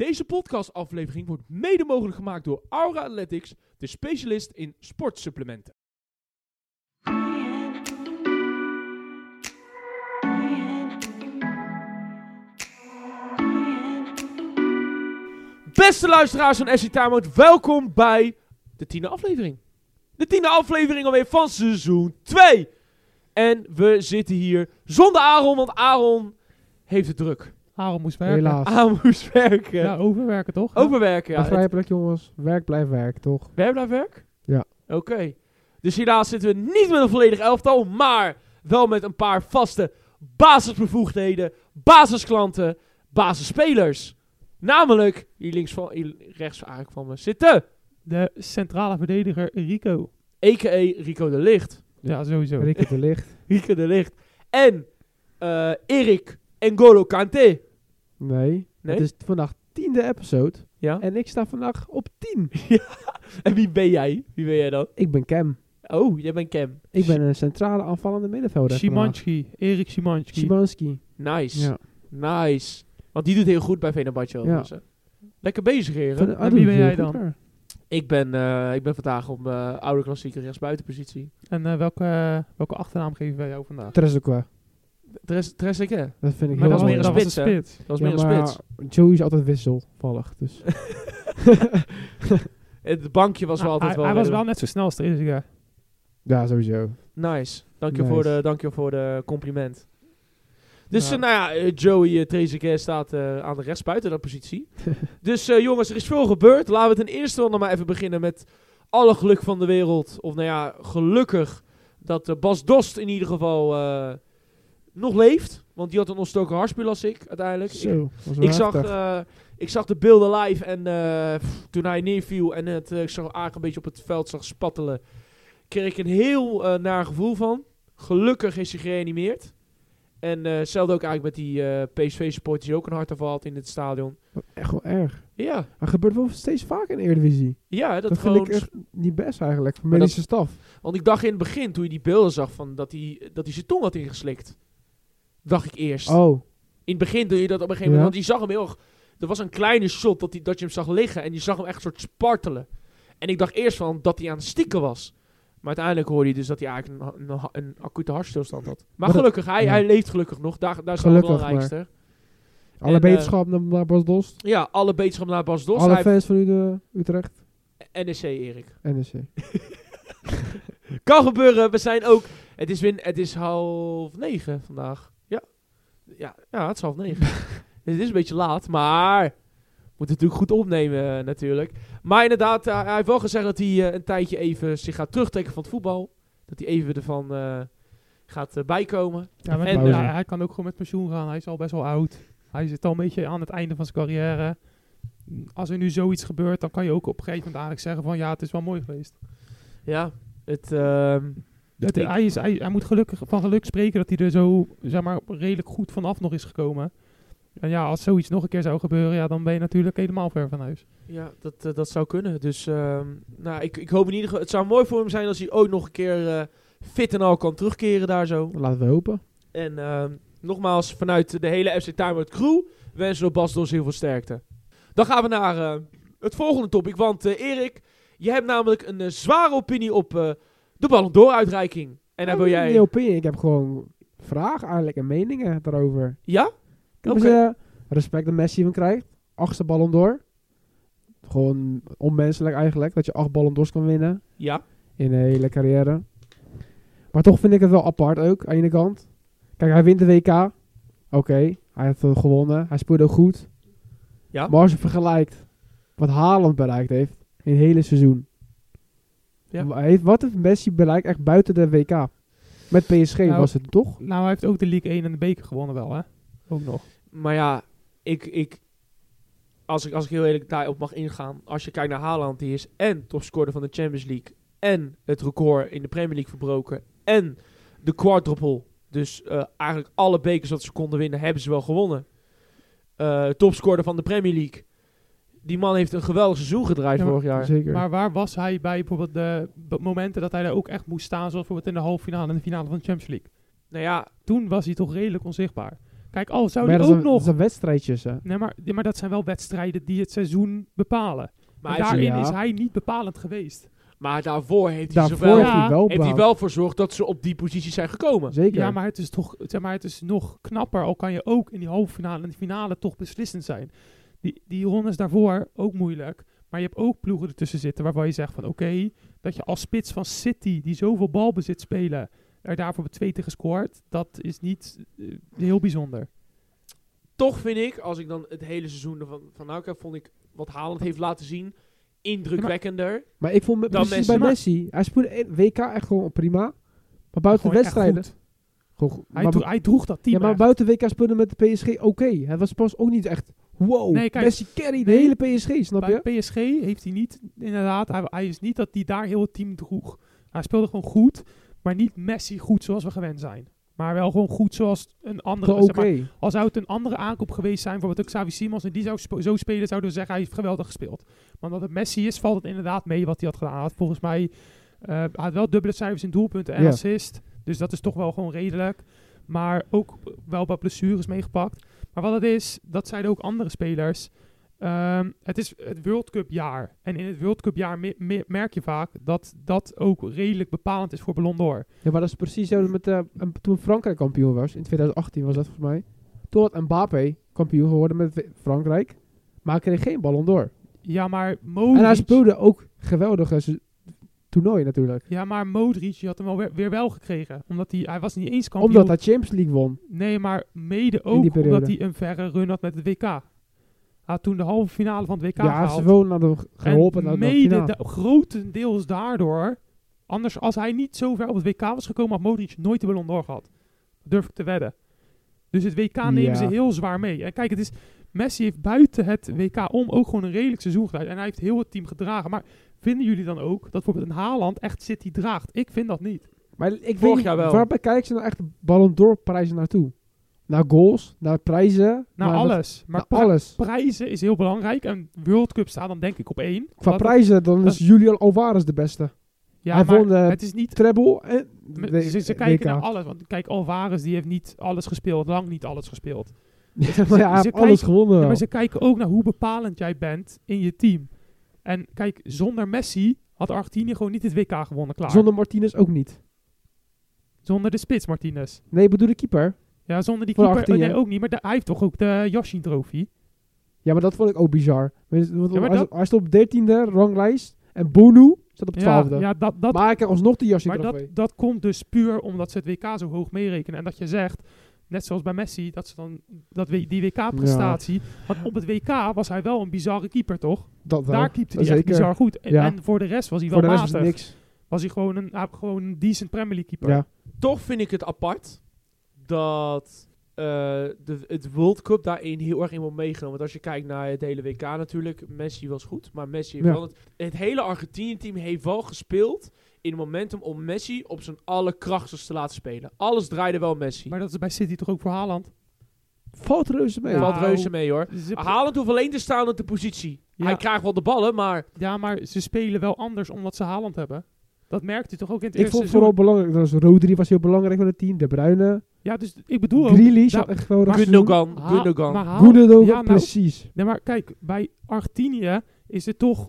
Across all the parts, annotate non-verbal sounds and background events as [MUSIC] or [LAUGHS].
Deze podcastaflevering wordt mede mogelijk gemaakt door Aura Athletics, de specialist in sportsupplementen. Beste luisteraars van SC Time welkom bij de tiende aflevering. De tiende aflevering alweer van seizoen 2. En we zitten hier zonder Aaron, want Aaron heeft het druk. Aaron moest werken. Helaas. Aaron moest werken. Ja, overwerken toch? Overwerken, ja. Plek, jongens. Werk blijft werk, toch? Werk blijft werk? Ja. Oké. Dus helaas zitten we niet met een volledig elftal, maar wel met een paar vaste basisbevoegdheden, basisklanten, basisspelers. Namelijk, hier links van, hier rechts eigenlijk van me zitten, De centrale verdediger Rico. a.k.a. Rico de Licht. Ja, sowieso. Rick de licht. [LAUGHS] Rico de Licht. En eh Erik N'Golo Kante. Nee. Nee? Het is vandaag tiende episode. Ja? En ik sta vandaag op 10. [LAUGHS] En wie ben jij? Wie ben jij dan? Ik ben Cam. Oh, jij bent Cam. Ik ben een centrale aanvallende middenvelder. Szymanski. Erik Szymanski. Szymanski. Nice. Ja. Nice. Want die doet heel goed bij Venabatje. Ja. overigens, hè. Lekker bezig, heren. Van- En ah, wie ben jij dan? Ik ben, eh, ik ben vandaag op mijn oude klassieke rechtsbuitenpositie. En eh, welke, welke achternaam geven wij jou vandaag? Trezequa. Tres, Tres ik, hè? Dat vind ik Maar heel dat was meer een spits, hè? Dat was Ja, meer een maar spits. Joey is altijd wisselvallig. Dus. [LAUGHS] Het bankje was wel Ah, altijd hij, wel... hij was wel net zo snel als Trezeguet. ja, sowieso. Nice. Dank je, Nice. Voor, de, dank je voor de compliment. Dus Ja. nou ja, eh, Joey uh, Trezeguet staat eh, aan de rechtsbuiten dat positie. [LAUGHS] dus jongens, er is veel gebeurd. Laten we ten eerste wel nog maar even beginnen met alle geluk van de wereld. Of nou ja, gelukkig dat Bas Dost in ieder geval eh, nog leeft. Want die had een ontstoken hartspier als ik uiteindelijk. Ik- Zo. zag, eh, ik zag de beelden live en eh, pff, toen hij neerviel en het, eh, ik zag Aak een beetje op het veld zag spattelen, kreeg ik een heel naar gevoel van. Gelukkig is hij gereanimeerd. En hetzelfde ook eigenlijk met die PSV-supporters die ook een hartaanval had in het stadion. Echt wel erg. Ja, Maar gebeurt wel steeds vaker in Eredivisie. ja dat, Dat, gewoon... vind ik echt niet best eigenlijk. Dat- medische staf. Want ik dacht in het begin, toen je die beelden zag, van dat hij dat hij zijn tong had ingeslikt. Dacht ik eerst. Oh. In het begin doe je dat op een gegeven moment. Ja. Want je zag hem heel erg. Er was een kleine shot dat, hij, dat je hem zag liggen. En je zag hem echt soort spartelen. En ik dacht eerst van dat hij aan het stikken was. Maar uiteindelijk hoorde je dus dat hij eigenlijk een, een, een acute hartstilstand had. Maar, Maar dat- gelukkig, hij, ja. hij leeft gelukkig nog. Daar, daar is het belangrijkste. Alle En, eh, beterschap naar, naar Bas Dost. Ja, alle beterschap naar Bas Dos. Alle Hij fans van Ude- Utrecht. NEC, Erik. [LAUGHS] NEC. Kan gebeuren. We zijn ook... Het is, win, het is half negen vandaag. Ja. Ja, het is half negen. [LAUGHS] het is een beetje laat, maar... Moet het natuurlijk goed opnemen eh, natuurlijk. Maar inderdaad, eh, hij heeft wel gezegd dat hij eh, een tijdje even zich gaat terugtrekken van het voetbal. Dat hij even ervan gaat bijkomen. Ja, En, hij kan ook gewoon met pensioen gaan. Hij is al best wel oud. Hij zit al een beetje aan het einde van zijn carrière. Als er nu zoiets gebeurt, dan kan je ook op een gegeven moment eigenlijk zeggen van ja, het is wel mooi geweest. Ja, het... ehm, Ik- hij, is, hij, hij moet gelukkig, van geluk spreken dat hij er zo zeg maar, redelijk goed vanaf nog is gekomen. En ja, als zoiets nog een keer zou gebeuren, ja, dan ben je natuurlijk helemaal ver van huis. Ja, dat, eh, dat zou kunnen. Dus ehm, nou, ik, ik hoop in ieder geval... Het zou mooi voor hem zijn als hij ooit nog een keer eh, fit en al kan terugkeren daar zo. Laten we hopen. En ehm, nogmaals, vanuit de hele FC Time crew wensen we Bas Dos heel veel sterkte. Dan gaan we naar eh, het volgende topic. Want eh, Erik, je hebt namelijk een zware opinie op eh, de Ballon d'Or uitreiking. En daar wil jij... niet opinie, ik heb gewoon vragen eigenlijk en meningen daarover. Ja? Oké. eh, respect dat Messi hem krijgt. Achtste ballon door. Gewoon onmenselijk eigenlijk, dat je acht ballon d'ors kan winnen Ja? in een hele carrière. Maar toch vind ik het wel apart ook, aan de ene kant. Kijk, hij wint de WK. Oké, hij heeft gewonnen. Hij speelde ook goed. Ja? Maar als je vergelijkt wat Haaland bereikt heeft in het hele seizoen. Ja. Heeft, wat heeft Messi bereikt echt buiten de WK? Met PSG Nou, was het toch? Nou, hij heeft ook de League 1 en de beker gewonnen wel, hè? Ook nog. Maar ja, ik, ik, als, ik, als ik heel eerlijk daarop mag ingaan. Als je kijkt naar Haaland, die is en topscorer van de Champions League. En het record in de Premier League verbroken. En de quadruple. Dus eh, eigenlijk alle bekers dat ze konden winnen, hebben ze wel gewonnen. Eh topscorer van de Premier League. Die man heeft een geweldig seizoen gedraaid Ja, vorig jaar. Zeker. Maar waar was hij bij bijvoorbeeld de momenten dat hij daar ook echt moest staan, zoals bijvoorbeeld in de halve finale en de finale van de Champions League? Nou ja, Toen was hij toch redelijk onzichtbaar. Kijk, al zou hij dat, ook zijn, dat nog... zijn wedstrijdjes. hè. Nee, maar, maar dat zijn wel wedstrijden die het seizoen bepalen. Maar, daarin ja. is hij niet bepalend geweest. maar daarvoor heeft hij, Daarvoor zowel, heeft Ja, hij wel heeft hij wel voor gezorgd dat ze op die positie zijn gekomen. Zeker. Ja, maar het is toch, zeg maar, het is nog knapper. Al kan je ook in die halve finale en de finale toch beslissend zijn. Die, die rondes daarvoor ook moeilijk. Maar je hebt ook ploegen ertussen zitten waarvan je zegt van oké, dat je als spits van City, die zoveel balbezit spelen, er daarvoor op twee tegen scoort, dat is niet eh, heel bijzonder. Toch vind ik, als ik dan het hele seizoen ervan van nou kijk, vond ik wat Haaland heeft laten zien indrukwekkender. Maar ik vond me, Dan precies Messi. bij Messi, hij speelde WK echt gewoon prima. Maar buiten Gewoon echt wedstrijden... goed. Gewoon goed. Hij, maar, hij droeg dat team ja, maar echt. buiten WK speelde met de PSG oké. Hij was pas ook niet echt... Wow, Nee, kijk, Messi carry de nee, hele PSG, snap je? Bij PSG heeft hij niet, inderdaad, hij, hij is niet dat hij daar heel het team droeg. Hij speelde gewoon goed, maar niet Messi goed zoals we gewend zijn. Maar wel gewoon goed zoals een andere. Zeg maar, als zou het een andere aankoop geweest zijn, bijvoorbeeld Xavi Simons, en die zou sp- zo spelen, zouden we zeggen hij heeft geweldig gespeeld. Maar omdat het Messi is, valt het inderdaad mee wat hij had gedaan. Hij had volgens mij hij had wel dubbele cijfers in doelpunten en assist. Dus dat is toch wel gewoon redelijk. Maar ook wel wat blessures meegepakt. Maar wat het is, dat zeiden ook andere spelers. Ehm, het is het World Cup jaar. En in het World Cup jaar me- me- merk je vaak dat dat ook redelijk bepalend is voor Ballon d'Or. Ja, maar dat is precies zo met, eh, en toen Frankrijk kampioen was. In 2018 was dat volgens mij. Toen had Mbappé kampioen geworden met Frankrijk. Maar hij kreeg geen ballon door. Ja, maar Modric... En hij speelde ook geweldige se- toernooi natuurlijk. Ja, maar Modric die had hem wel weer, weer wel gekregen. Omdat hij, hij was niet eens kampioen. Omdat hij Champions League won. Nee, maar mede ook omdat hij een verre run had met het WK. Hij had toen de halve finale van het WK ja, gehaald. heeft ze wel naar de, geholpen en de mede da- grotendeels daardoor... Anders, als hij niet zo ver op het WK was gekomen, had Modric nooit de Ballon d'Or gehad. Durf ik te wedden. Dus het WK nemen Ja. ze heel zwaar mee. En kijk, het is, Messi heeft buiten het WK om ook gewoon een redelijk seizoen gedaan. En hij heeft heel het team gedragen. Maar vinden jullie dan ook dat bijvoorbeeld een Haaland echt City draagt? Ik vind dat niet. Maar ik Vorig niet, jaar wel. waarbij kijken ze nou echt Ballon d'Or prijzen naartoe? Naar goals, naar prijzen, naar alles. Maar naar alles. prijzen is heel belangrijk. En World Cup staat dan denk ik op één. Qua prijzen, dan dat- is Julian Alvarez de beste. Ja, hij maar vond, het is niet... Treble en de- ze, kijken naar alles. Want kijk, Alvarez die heeft niet alles gespeeld. Lang niet alles gespeeld. [LAUGHS] ja, ze alles kijken- gewonnen Ja, maar ze kijken ook naar hoe bepalend jij bent in je team. En kijk, zonder Messi had Argentinië gewoon niet het WK gewonnen, klaar. Zonder Martinez ook niet. Zonder de spits, Martinez. Nee, ik bedoel de keeper. Ja, zonder die Voor keeper oh, nee, Argentinië. ook niet. Maar de- hij heeft toch ook de Yashin trofee. Ja, maar dat vond ik ook bizar. Want- Ja, maar hij, dat- hij stond op 13e ranglijst en Bonu staat op 12e. Ja, ja, dat, dat, maar hij krijgt alsnog de jasje maar dat, dat komt dus puur omdat ze het WK zo hoog meerekenen. En dat je zegt, net zoals bij Messi, dat ze dan dat, W- die WK-prestatie. Want op het WK was hij wel een bizarre keeper, toch? Dat wel. Daar keepte dat hij echt zeker. bizar goed. En, Ja. en voor de rest was hij Voor wel de rest matig. was het niks. Was hij gewoon een, gewoon een decent Premier League keeper. Ja. Toch vind ik het apart dat eh, de, het World Cup daarin heel erg in wordt meegenomen. Want als je kijkt naar het hele WK natuurlijk, Messi was goed. Maar Messi heeft Ja. wel het, het hele Argentinië-team heeft wel gespeeld in momentum om Messi op zijn allerkrachtigste te laten spelen. Alles draaide wel Messi. Maar dat is bij City toch ook voor Haaland? Valt reuze mee. Er valt Nou, reuze mee hoor. Haaland hoeft alleen te staan op de positie. Ja. Hij krijgt wel de ballen, maar Ja, maar ze spelen wel anders omdat ze Haaland hebben. Dat merkt u toch ook in het Ik eerste vond seizoen? vooral belangrijk, dat was Rodri was heel belangrijk van het team. De Bruyne, Ja, dus ik bedoel ook... Grealish ja, had echt geweldig seizoen. Gundogan, Ha- Gundogan. maar Gundogan, ja, nou, precies. Nee, maar kijk, bij Argentinië is het toch...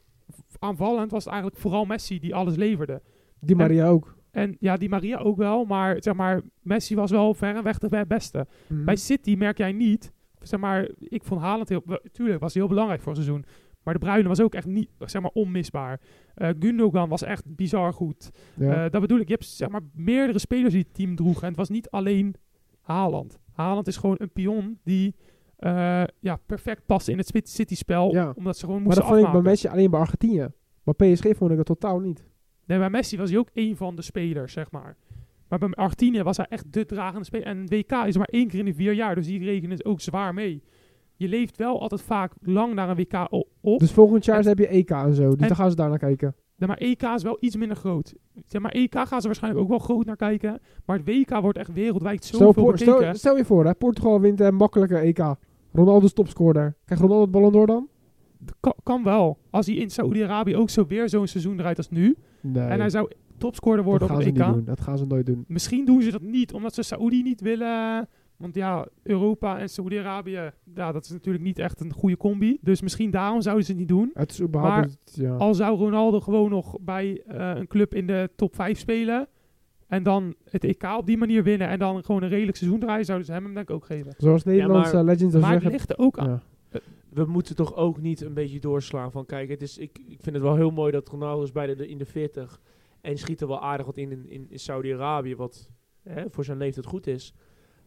Aanvallend was het eigenlijk vooral Messi die alles leverde. Die Maria ook. En ja, die Maria ook wel, maar zeg maar, Messi was wel ver en weg de be- beste. Mhm. Bij City merk jij niet, zeg maar, ik vond Haaland heel, tuurlijk was hij heel belangrijk voor het seizoen. Maar de Bruyne was ook echt niet, zeg maar, onmisbaar. Eh Gundogan was echt bizar goed. ja. Eh, dat bedoel ik, je hebt zeg maar meerdere spelers die het team droegen. En het was niet alleen Haaland. Haaland is gewoon een pion die eh, ja, perfect past in het Spit- City-spel. Ja. Omdat ze gewoon maar moesten dat vond ik bij. Messi alleen bij Argentinië. Maar PSG vond ik dat totaal niet. Nee, bij Messi was hij ook één van de spelers, zeg maar. Maar bij Argentinië was hij echt de dragende speler. En een WK is maar één keer in de vier jaar, dus die rekenen is ook zwaar mee. Je leeft wel altijd vaak lang naar een WK op. Dus volgend jaar En- heb je EK en zo. Dus en- dan gaan ze daar naar kijken. Maar EK is wel iets minder groot. Zeg maar EK gaan ze waarschijnlijk ook wel groot naar kijken. Maar het WK wordt echt wereldwijd Stel, zoveel voor, bekeken. stel, stel je voor, hè, Portugal wint een makkelijke EK. Ronaldo is topscorer. Krijgt Ronaldo het ballon door dan? Kan, kan wel. Als hij in Saoedi-Arabië ook zo weer zo'n seizoen draait als nu. Nee. En hij zou topscorer dat worden gaan op ze het niet EK. doen. Dat gaan ze nooit doen. Misschien doen ze dat niet, omdat ze Saoedi niet willen, Want ja, Europa en Saudi-Arabië, ja, dat is natuurlijk niet echt een goede combi. Dus misschien daarom zouden ze het niet doen. Het is überhaupt... ja. Al zou Ronaldo gewoon nog bij eh, een club in de top 5 spelen. En dan het EK op die manier winnen. En dan gewoon een redelijk seizoen draaien. Zouden ze hem hem denk ik ook geven. Zoals Nederlandse maar- legends al Maar het zeggen. ligt er ook aan. Ja. We moeten toch ook niet een beetje doorslaan van kijk, het is, ik, ik vind het wel heel mooi dat Ronaldo is bij de, in de 40 en schiet er wel aardig wat in in, Saudi-Arabië, wat hè, voor zijn leeftijd goed is.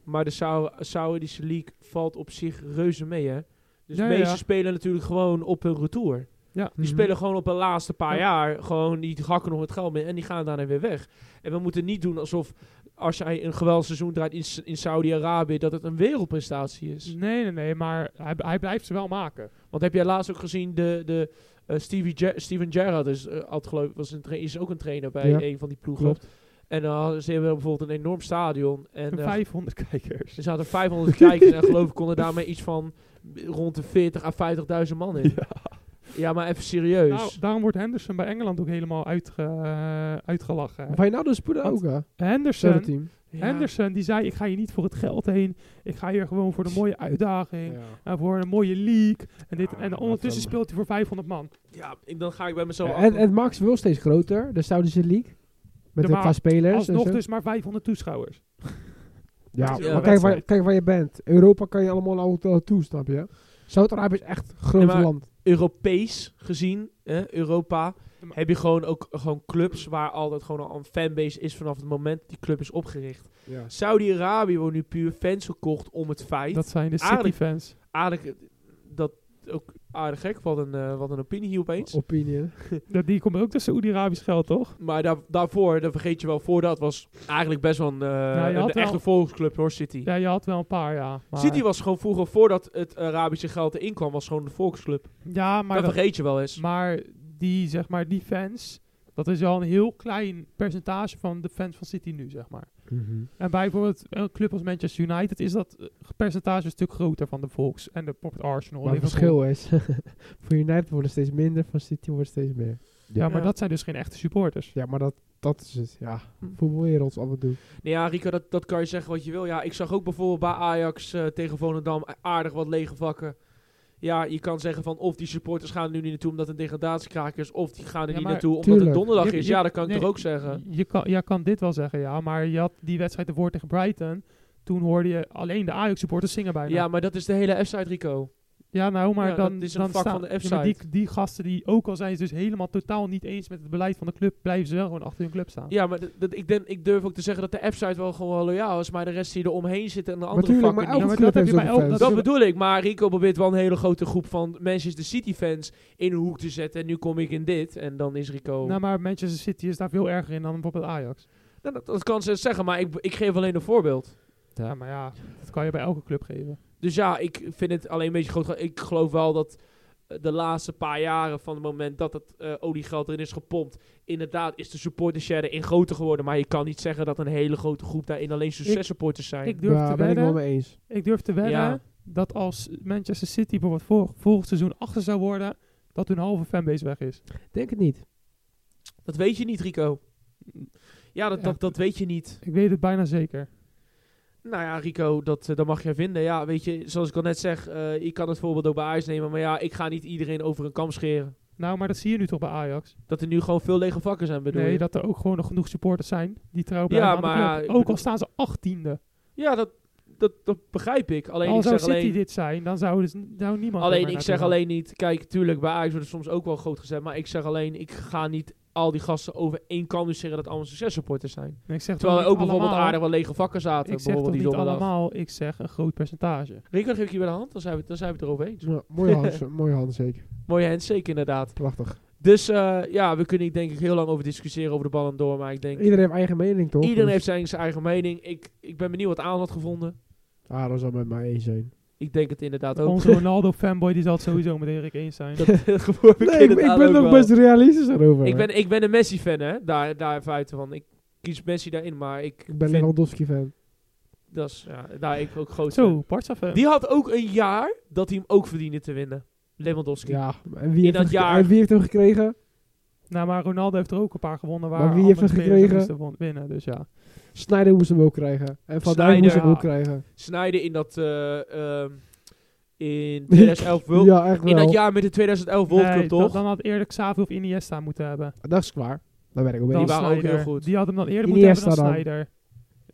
Maar de Sau- Saudische League valt op zich reuze mee, hè. Dus Ja, de meeste ja. spelen natuurlijk gewoon op hun retour. Ja. Die Mhm. spelen gewoon op de laatste paar Ja. jaar, gewoon die hakken nog het geld mee en die gaan daarna weer weg. En we moeten niet doen alsof als jij een geweldig seizoen draait in, in Saudi-Arabië, dat het een wereldprestatie is. Nee, nee, nee. Maar hij, hij blijft ze wel maken. Want heb jij laatst ook gezien, de, de eh, Stevie Ger- Steven Gerrard is, eh, had geloof, was een is ook een trainer bij Ja, een van die ploegen. Klopt. En dan hadden ze hebben bijvoorbeeld een enorm stadion. En En eh, 500 kijkers. er zaten 500 kijkers [LAUGHS] en geloof ik konden daarmee iets van rond de 40 à 50.000 man in. Ja. Maar even serieus. Nou, daarom wordt Henderson bij Engeland ook helemaal uitge, eh, uitgelachen. Wijnaldum spoeden Want- ook, hè? Henderson, team. Ja. Henderson die zei, ik ga hier niet voor het geld heen. Ik ga hier gewoon voor de mooie uitdaging. En voor een mooie league. En, dit, Ja, en ondertussen speelt hij voor 500 man. Ja, ik, dan ga ik bij mezelf Ja, en, en ze wel steeds groter, de Saudische League. Met Ja, een paar spelers. en Alsnog zo. dus maar 500 toeschouwers. Ja, Ja, maar kijk waar, kijk waar je bent. Europa kan je allemaal al toe, snap je? Saudi-Arabië is echt een groot land. Europees gezien, hè, Europa, Ja, heb je gewoon ook gewoon clubs waar altijd gewoon al een fanbase is vanaf het moment die club is opgericht. Ja. Saudi-Arabië wordt nu puur fans gekocht om het feit. Dat zijn de. City-fans. aardig, eh, dat ook aardig gek, wat een, eh, wat een opinie hier opeens. [LAUGHS] Opinion. Dat- [LAUGHS] Die komt ook tussen Saoedi-Arabisch geld, toch? Maar daar, daarvoor, dat vergeet je wel, voor dat was eigenlijk best wel een, eh, een echte volksclub hoor, City. Ja, je had wel een paar, ja. Maar, City was gewoon vroeger, voordat het Arabische geld erin kwam, was gewoon een volksclub. Ja, maar, dat dat- vergeet je wel eens. maar die, zeg maar, die fans... Dat is al een heel klein percentage van de fans van City nu, zeg maar. En bij bijvoorbeeld een club als Manchester United is dat eh, percentage een stuk groter van de volks. En de bijvoorbeeld Arsenal. Maar het verschil is, [LAUGHS] voor United worden steeds minder, van City wordt steeds meer. Ja, maar dat zijn dus geen echte supporters. Ja, maar dat, dat is het. Ja, Hm. voetbalwereld af en toe. Nee, ja, Rico, dat, dat kan je zeggen wat je wil. Ja, ik zag ook bijvoorbeeld bij Ajax eh, tegen Volendam aardig wat lege vakken. Ja, je kan zeggen van of die supporters gaan nu niet naartoe omdat het een degradatiekraak is, of die gaan er Ja, niet naartoe omdat tuurlijk. het donderdag Je- is. je- Ja, dat kan ik toch ook zeggen. Je kan, jij kan dit wel zeggen, ja. Maar je had die wedstrijd ervoor tegen Brighton. Toen hoorde je alleen de Ajax-supporters zingen bijna. Ja, maar dat is de hele F-site, Rico. Ja, nou, maar Ja, dan, dat is een dan vak staan- van de ja, die, die gasten die, ook al zijn ze dus helemaal totaal niet eens met het beleid van de club, blijven ze wel gewoon achter hun club staan. Ja, maar dat- dat- ik, denk, ik durf ook te zeggen dat de F-site wel gewoon wel loyaal is, maar de rest die er omheen zit en de andere tuurlijk, vakken maar maar dat heb heeft je bij elk-. Dat bedoel ik, maar Rico probeert wel een hele grote groep van Manchester City fans in een hoek te zetten. En nu kom ik in dit en dan is Rico... Nou, maar Manchester City is daar veel erger in dan bijvoorbeeld Ajax. Nou, dat, dat kan ze zeggen, maar ik, ik geef alleen een voorbeeld. Ja, maar ja, dat kan je bij elke club geven. Dus ja, ik vind het alleen een beetje groot. Ik geloof wel dat eh, de laatste paar jaren van het moment dat het eh, oliegeld erin is gepompt, inderdaad is de supporter share in groter geworden. Maar je kan niet zeggen dat een hele grote groep daarin alleen successupporters zijn. Ik durf Ja, te ben ik wel wedden, mee eens. ik durf te wedden Ja. dat als Manchester City bijvoorbeeld vol, volgend seizoen achter zou worden, dat hun halve fanbase weg is. Denk het niet. dat weet je niet, Rico. Ja, dat, Ja. Dat, dat weet je niet. Ik weet het bijna zeker. Nou ja, Rico, dat, eh, dat mag jij vinden. Ja, weet je, zoals ik al net zeg, eh je kan het voorbeeld ook bij Ajax nemen. Maar ja, ik ga niet iedereen over een kam scheren. Nou, maar dat zie je nu toch bij Ajax? Dat er nu gewoon veel lege vakken zijn, bedoel nee, je? dat er ook gewoon nog genoeg supporters zijn die trouw Ja, blijven de maar ik Ook al staan ze achttiende. Ja, dat, dat, dat begrijp ik. Alleen Al ik zou zeg City alleen... dit zijn, dan zou, dus, zou niemand... Alleen ik zeg alleen niet, kijk, tuurlijk, bij Ajax wordt soms ook wel groot gezet, maar ik zeg alleen, ik ga niet al die gasten over één kam dus zeggen dat allemaal successupporters zijn. En ik zeg Terwijl er ook bijvoorbeeld allemaal- aardig wel lege vakken zaten, Ik zeg bijvoorbeeld die niet allemaal, ik zeg een groot percentage. Rico, dan geef ik je bij de hand, dan zijn we, dan zijn we het erover eens. Ja, mooie hand, [LAUGHS] mooie hand zeker. Mooie handshake inderdaad. Prachtig. Dus eh, ja, we kunnen hier denk ik heel lang over discussiëren over de ballen door, maar ik denk, Iedereen heeft eigen mening, toch? iedereen Dus- heeft zijn, zijn eigen mening. Ik, ik ben benieuwd wat Aan had gevonden. Ah, dat zal met mij eens zijn. Ik denk het inderdaad ook. Onze Ronaldo-fanboy die zal het sowieso met Erik eens zijn. [LAUGHS] dat ik Nee, ik, ben ook nog best realistisch daarover. Ik ben, ik ben een Messi-fan, hè. Daar, daar buiten van. Ik kies Messi daarin, maar ik, ik ben vind... Lewandowski-fan. Dat is, ja, daar ik ook groot Zo, fan. Barca-fan. Die had ook een jaar dat hij hem ook verdiende te winnen. Lewandowski. Ja, en wie, In heeft dat hem, jaar- en wie heeft hem gekregen? Nou, maar Ronaldo heeft er ook een paar gewonnen waar Maar wie heeft spelers gekregen? winnen. Dus ja. Snyder moest hem ook krijgen. En Van Dijk moest hem ook krijgen. Snijden in dat... eh, ehm, in [LAUGHS] 2011 World ja, echt wel. In dat jaar met de 2011 World Nee, Cup, dan- toch? Dan had eerlijk Xavi of Iniesta moeten hebben. Dat is klaar. Daar ben ik ook mee Dan Die waren ook Sneijder. heel goed. Die had hem dan eerder Iniesta moeten hebben dan dan. Snyder.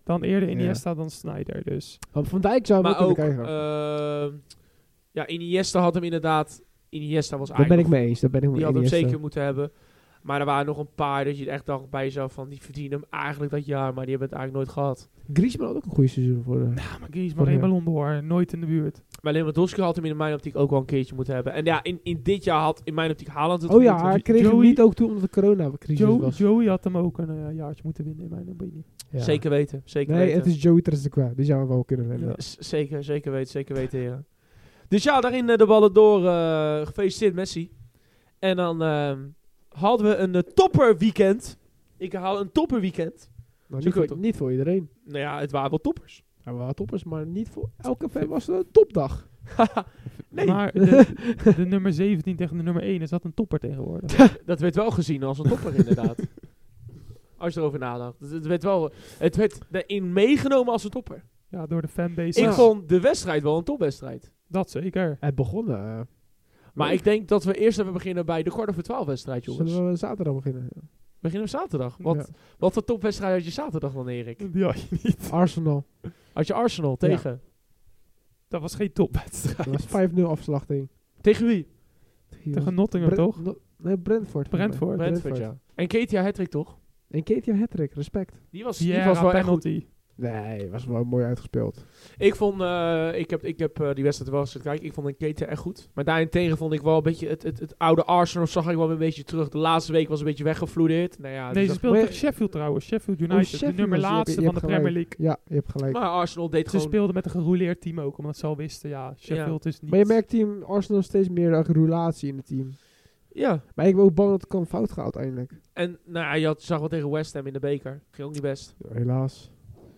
Dan eerder Ja. Iniesta dan Snyder. Dus Want Van Dijk zou hem maar ook krijgen. ehm, ja, Iniesta had hem inderdaad... Iniesta was Daar ben ik eigenlijk... mee eens. Daar ben ik Die mee had hem zeker moeten hebben. Maar er waren nog een paar dat je echt dacht bij jezelf van... Die verdienen hem eigenlijk dat jaar, maar die hebben het eigenlijk nooit gehad. Griezmann had ook een goede seizoen voor de... ja, maar Griezmann geen jaar. ballon d'Or. Nooit in de buurt. Maar Lewandowski had hem in mijn optiek ook wel een keertje moeten hebben. En ja, in, in dit jaar had in mijn optiek Haaland het Oh ja, moeten. hij kreeg hem Joey- niet ook toen omdat de corona-crisis Joe, was. Joey had hem ook een eh, jaartje moeten winnen in mijn opinie. Ja. Zeker weten, zeker Nee, weten. het is Joey Trezeguet. Die zouden we wel kunnen winnen. Ja. Zeker, zeker weten, zeker weten, heren. Dus ja, daarin eh, de ballen door. eh, gefeliciteerd Messi. En dan ehm, hadden we een eh, topper weekend. Ik haal een topper weekend. Maar Zo niet voor, niet voor iedereen. Nou ja, het waren wel toppers. Ja, wel toppers, maar niet voor [LAUGHS] elke fan was het een topdag. [LAUGHS] nee, Maar de, de nummer 17 tegen de nummer 1 is dat een topper tegenwoordig. [LAUGHS] dat werd wel gezien als een topper inderdaad. Als je erover nadacht. Het, het werd wel, het werd erin meegenomen als een topper. Ja, door de fanbase. Ik Ja. vond de wedstrijd wel een topwedstrijd. Dat zeker. Het begon. eh, Maar ik denk dat we eerst even beginnen bij de kwart over twaalf wedstrijd, jongens. zullen we zaterdag beginnen? Beginnen we zaterdag. Wat, Ja. wat voor topwedstrijd had je zaterdag dan, Erik? [LAUGHS] Die had je niet. Arsenal. Had je Arsenal tegen? Dat was geen topwedstrijd. Dat was 5-0 afslachting. Tegen wie? Tegen Nottingham, Brent- toch? No- nee, Brentford. Brentford. Brentford, ja. En Ketia Hattrick toch? En Ketia Hattrick, respect. Die was, die Ja, was wel echt goed. Nee, was wel mooi uitgespeeld. Ik vond, eh, ik heb, ik heb eh, die wedstrijd wel eens gekeken. Ik vond een Ketia echt goed. Maar daarentegen vond ik wel een beetje, het, het, het oude Arsenal zag ik wel een beetje terug. De laatste week was een beetje weggevloeid. Nou ja, Nee, dus ze speelde tegen Sheffield trouwens. Sheffield Oh, United, Sheffield de nummer was- je hebt- laatste je van de Premier. League. Ja, je hebt gelijk. maar Arsenal deed Ze gewoon... speelden met een gerouleerd team ook, omdat ze al wisten, ja, Sheffield is niet... Maar je merkt team Arsenal steeds meer een roulatie in het team. Ja. Maar ik ben ook bang dat het kan fout gaan uiteindelijk. En nou, ja, je had, zag wel tegen West Ham in de beker. Ging ook niet best. Ja, helaas.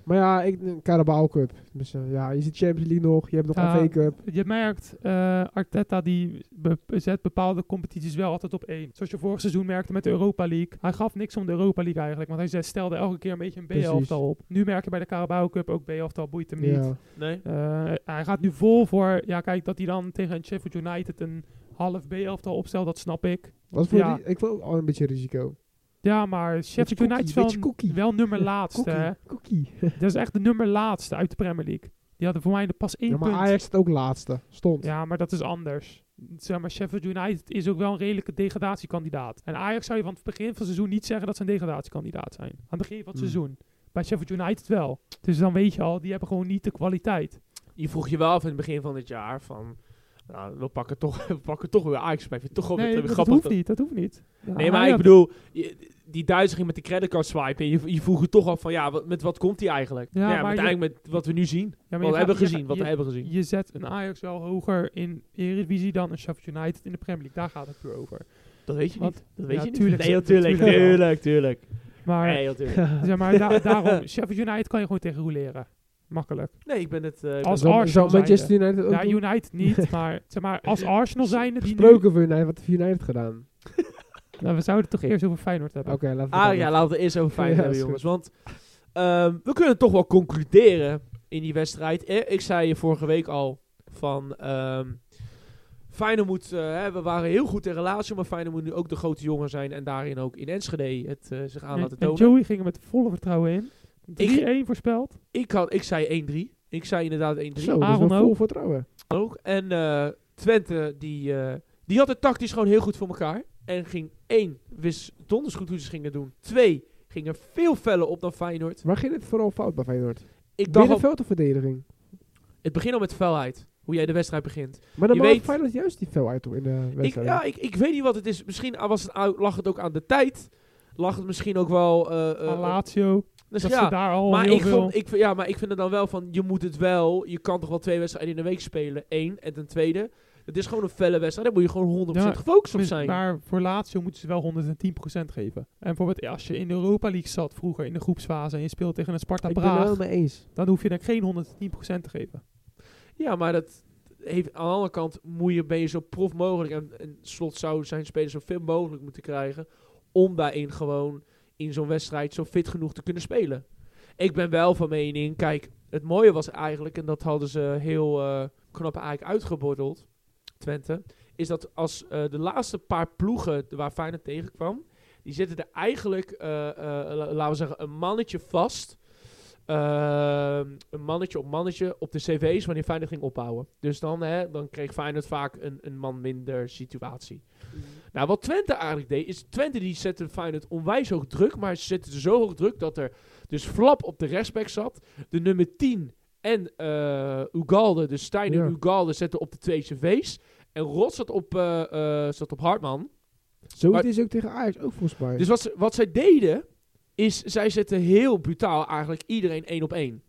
Maar ja, ik, Carabao Cup. Dus eh, ja, je ziet Champions League nog. Je hebt nog een Cup. Je merkt, eh, Arteta die be- zet bepaalde competities wel altijd op één. Zoals je vorig seizoen merkte met de Europa League. Hij gaf niks om de Europa League eigenlijk, want hij zet- stelde elke keer een beetje een. B-elftal op. Nu merk je bij de Carabao Cup ook B-elftal boeit hem niet. Ja. Nee? Eh, hij gaat nu vol voor, ja kijk, dat hij dan tegen een Sheffield United een half B-elftal opstelt, dat snap ik. Was voor Ja. die- ik vond ook al een beetje risico. Ja, maar Sheffield United is wel, wel nummer laatste. hè. Cookie. [LAUGHS] Dat is echt de nummer laatste uit de Premier League. Die hadden voor mij de pas één Ja, maar punt. Ajax staat ook laatste. Stond. Ja, maar dat is anders. Zeg maar, Sheffield United is ook wel een redelijke degradatiekandidaat. En Ajax zou je van het begin van het seizoen niet zeggen dat ze een degradatiekandidaat zijn. Aan het begin van het Hmm. seizoen. Bij Sheffield United wel. Dus dan weet je al, die hebben gewoon niet de kwaliteit. Je vroeg je wel af in het begin van dit jaar van... Nou, we pakken toch, [LAUGHS] we pakken toch weer Ajax. Maar ik vind het toch wel nee, weer dat, grappig. hoeft dat- niet. Dat hoeft niet. Ja, Nee, maar ik bedoel, je- die Duitser ging met de creditcard swipen. En je, je vroeg je toch af van, ja, wat, met wat komt hij eigenlijk? Ja, Ja, maar je- uiteindelijk met wat we nu zien. Ja, wat je we hebben je gezien, gaat- wat we je- hebben gezien. Je zet een Ajax wel hoger in Eredivisie dan een Sheffield United in de Premier League. Daar gaat het puur over. Dat weet je Wat? niet. Dat weet je niet. tuurlijk, Nee, tuurlijk natuurlijk, wel. tuurlijk, tuurlijk. Maar, Nee, natuurlijk. [LAUGHS] zeg maar da- [LAUGHS] daarom, Sheffield United kan je gewoon tegen roleren. Makkelijk. Nee, ik ben het... eh, Als ben- Arsenal zou Manchester zijnde. United ook Ja, doen? United niet, [LAUGHS] maar, zeg maar als Arsenal zijn die nu... Gesproken voor United. Wat heeft United gedaan? [LAUGHS] Nou, we zouden het toch eerst over Feyenoord hebben. Oké, laten we Ah ja, laten we het eerst over Feyenoord Ja, hebben, jongens. Want ehm, we kunnen toch wel concluderen in die wedstrijd. Eh, Ik zei je vorige week al van... ehm Feyenoord moet... eh, hè, we waren heel goed in relatie, maar Feyenoord moet nu ook de grote jongen zijn. En daarin ook in Enschede het eh, zich aan En, laten en tonen. Joey ging er met volle vertrouwen in. 3-1 voorspeld. Ik, had, ik zei 1-3. Ik zei inderdaad 1-3 Zo, dat Aaron vol vertrouwen. ook. En eh, Twente, die, eh, die had het tactisch gewoon heel goed voor elkaar. En ging één, wist donders goed hoe ze gingen doen. Twee, ging er veel feller op dan Feyenoord. Waar ging het vooral fout bij Feyenoord? Ik dacht Middenveld of verdediging? het begint al met felheid. Hoe jij de wedstrijd begint. Maar dan weet- Feyenoord juist die fel uit toch, in de Ik, wedstrijd. ja, ik, ik weet niet wat het is. Misschien was het, ou- lag het ook aan de tijd. Lag het misschien ook wel... eh, eh, Lazio. Dus dat ja, ze daar al maar heel ik, veel... vond, ik, vind- ja, maar ik vind het dan wel van... Je moet het wel... Je kan toch wel twee wedstrijden in de week spelen. Eén. En ten tweede... Het is gewoon een felle wedstrijd. Daar moet je gewoon 100% Ja, gefocust op zijn. Maar voor Lazio moeten ze wel 110% geven. En bijvoorbeeld ja, als je in de Europa League zat vroeger in de groepsfase en je speelt tegen een Sparta ik ben het Praag, wel mee eens. dan hoef je dan geen 110% te geven. Ja, maar dat heeft aan de andere kant moet je, ben je zo prof mogelijk. En, en slot zou zijn spelers zo veel mogelijk moeten krijgen. om daarin gewoon in zo'n wedstrijd zo fit genoeg te kunnen spelen. Ik ben wel van mening, kijk, het mooie was eigenlijk, en dat hadden ze heel eh, knap eigenlijk uitgebordeld, Twente, is dat als eh, de laatste paar ploegen waar Feyenoord tegenkwam, die zitten er eigenlijk, eh, la- laten we zeggen, een mannetje vast. Ehm, een mannetje op mannetje op de cv's wanneer Feyenoord ging opbouwen. Dus dan, hè, dan kreeg Feyenoord vaak een, een man minder situatie. Nou, wat Twente eigenlijk deed, is Twente die zette Feyenoord onwijs hoog druk, maar ze zetten zo hoog druk dat er dus Flap op de rechtsback zat, de nummer 10 en eh Ugalde, dus Stijn en Ja. Ugalde zetten op de twee cv's. En Rot zat op, eh, eh, zat op Hartman. Zo Maar- is ook tegen Ajax ook volgens mij. Dus wat, ze, wat zij deden, is zij zetten heel brutaal eigenlijk iedereen één op één.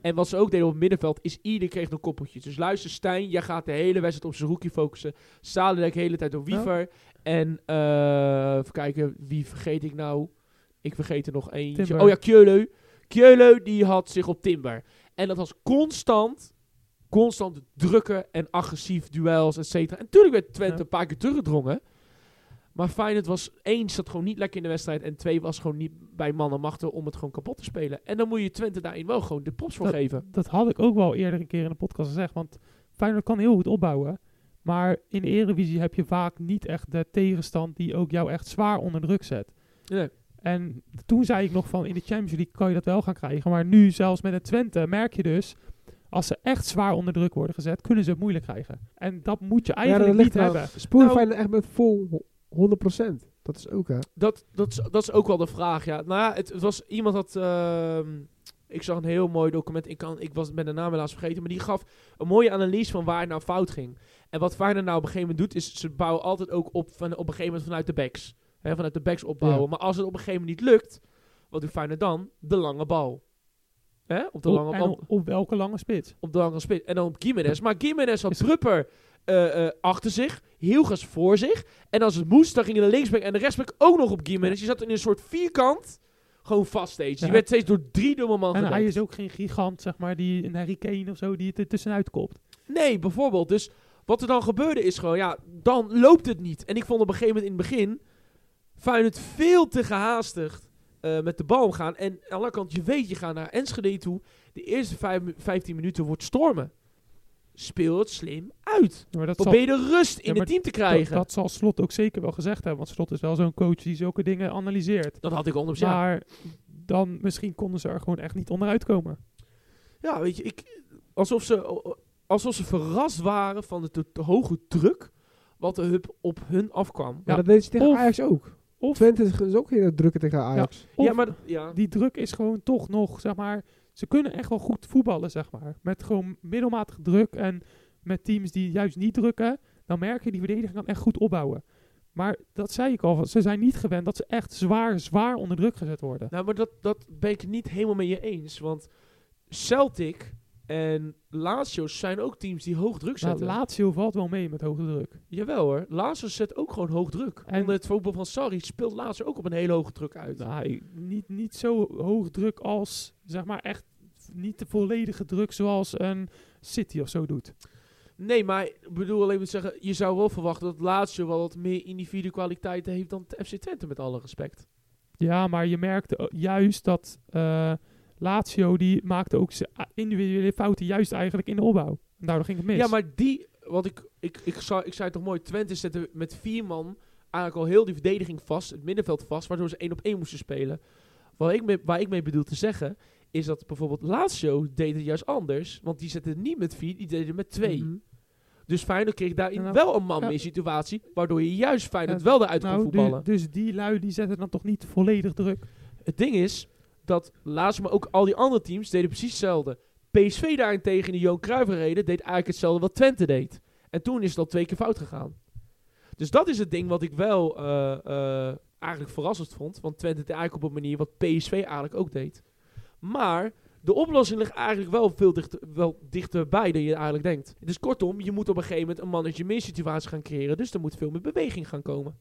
En wat ze ook deden op het middenveld, is ieder kreeg een koppeltje. Dus luister Stijn, jij gaat de hele wedstrijd op zijn rookie focussen. Salendijk de hele tijd op Wiever. En eh even kijken, wie vergeet ik nou? Ik vergeet er nog eentje. Timber. Oh ja, Kjeuleu. Kjeuleu, die had zich op Timber. En dat was constant, constant drukken en agressief duels, et cetera. En natuurlijk werd Twente Ja. een paar keer teruggedrongen. Maar Feyenoord was één, zat gewoon niet lekker in de wedstrijd. En twee, was gewoon niet bij mannen machten om het gewoon kapot te spelen. En dan moet je Twente daarin wel gewoon de props voor Dat- geven. Dat had ik ook wel eerder een keer in de podcast gezegd. Want Feyenoord kan heel goed opbouwen. Maar in de Eredivisie heb je vaak niet echt de tegenstand die ook jou echt zwaar onder druk zet. Nee. En toen zei ik nog van in de Champions League kan je dat wel gaan krijgen. Maar nu zelfs met het Twente merk je dus... Als ze echt zwaar onder druk worden gezet, kunnen ze het moeilijk krijgen. En dat moet je ja, eigenlijk niet hebben. Spoel Nou- Feyenoord echt met vol 100%. Dat is ook hè. Dat, dat, is, dat is ook wel de vraag, ja. Nou ja, het, het was iemand had... ehm, ik zag een heel mooi document. Ik, kan, ik was, ben de naam helaas vergeten. Maar die gaf een mooie analyse van waar het nou fout ging. En wat Feyenoord nou op een gegeven moment doet... is ze bouwen altijd ook op, van, op een gegeven moment vanuit de backs. Hè, vanuit de backs opbouwen. Ja. Maar als het op een gegeven moment niet lukt... wat doet Feyenoord dan? De lange bal. Hè? Op de Op, lange bal. op, op welke lange spits? op de lange spits. En dan op Gimenez. Maar Gimenez had Prupper eh, eh, achter zich. Hilgers voor zich. En als het moest, dan gingen de linksback en de rechtsback ook nog op Gimenez. Je zat in een soort vierkant. Gewoon vast steeds. Ja. Je werd steeds door drie dubbelman En hij is ook geen gigant, zeg maar, die een Harry Kane of zo, die het er tussenuit kopt. Nee, bijvoorbeeld. Dus wat er dan gebeurde is gewoon, ja, dan loopt het niet. En ik vond op een gegeven moment in het begin Feyenoord veel te gehaastigd eh, met de bal omgaan. En aan de andere kant, je weet, je gaat naar Enschede toe. De eerste vijf, 15 minuten wordt stormen. Speel het slim uit. Maar dat zal, Probeer de rust in Ja, het team te dat, krijgen. Dat, dat zal Slot ook zeker wel gezegd hebben. Want Slot is wel zo'n coach die zulke dingen analyseert. had ik onder ja. Maar dan misschien konden ze er gewoon echt niet onderuit komen. ja, weet je, ik, alsof, ze, alsof ze verrast waren van de te, te hoge druk wat er hup op hun afkwam. Maar Ja. dat deed ze tegen Of- Ajax ook. Of, Twente is ook heel drukken tegen Ajax. of ja, maar dat- ja. die druk is gewoon toch nog, zeg maar... Ze kunnen echt wel goed voetballen, zeg maar. Met gewoon middelmatige druk en met teams die juist niet drukken. Dan merk je, die verdediging kan echt goed opbouwen. Maar dat zei ik al, ze zijn niet gewend dat ze echt zwaar, zwaar onder druk gezet worden. Nou, maar dat, dat ben ik niet helemaal met je eens. Want Celtic en Lazio zijn ook teams die hoog druk Nou, zetten. Lazio valt wel mee met hoge druk. Jawel hoor, Lazio zet ook gewoon hoog druk. En- Onder het voetbal van Sarri speelt Lazio ook op een hele hoge druk uit. Nou, niet, niet zo hoog druk als, zeg maar, echt niet de volledige druk zoals een City of zo doet. Nee, maar ik bedoel alleen maar te zeggen, je zou wel verwachten dat Lazio wel wat meer individuele kwaliteiten heeft dan FC Twente, met alle respect. Ja, maar je merkte juist dat eh Lazio, die maakte ook zijn individuele fouten juist eigenlijk in de opbouw. En daardoor ging het mis. Ja, maar die, wat ik, ik, ik, zou, ik zei toch mooi, Twente zette met vier man eigenlijk al heel die verdediging vast, het middenveld vast, waardoor ze één op één moesten spelen. Wat ik mee, waar ik mee bedoel te zeggen, is dat bijvoorbeeld Lazio deed het juist anders, want die zetten niet met vier, die deden met twee. Mhm. Dus Feyenoord kreeg daarin Nou, wel een man ja. situatie, waardoor je juist Feyenoord Ja, wel eruit kon nou, voetballen. du- dus die lui die zetten dan toch niet volledig druk. Het ding is dat Lazio, maar ook al die andere teams deden precies hetzelfde. PSV daarentegen in de Johan Cruijff reden deed eigenlijk hetzelfde wat Twente deed. En toen is het al twee keer fout gegaan. Dus dat is het ding wat ik wel eh, eh, eigenlijk verrassend vond. Want Twente deed eigenlijk op een manier wat PSV eigenlijk ook deed. Maar de oplossing ligt eigenlijk wel veel dichter, wel dichterbij dan je eigenlijk denkt. Dus kortom, je moet op een gegeven moment een mannetje meer situatie gaan creëren. Dus er moet veel meer beweging gaan komen.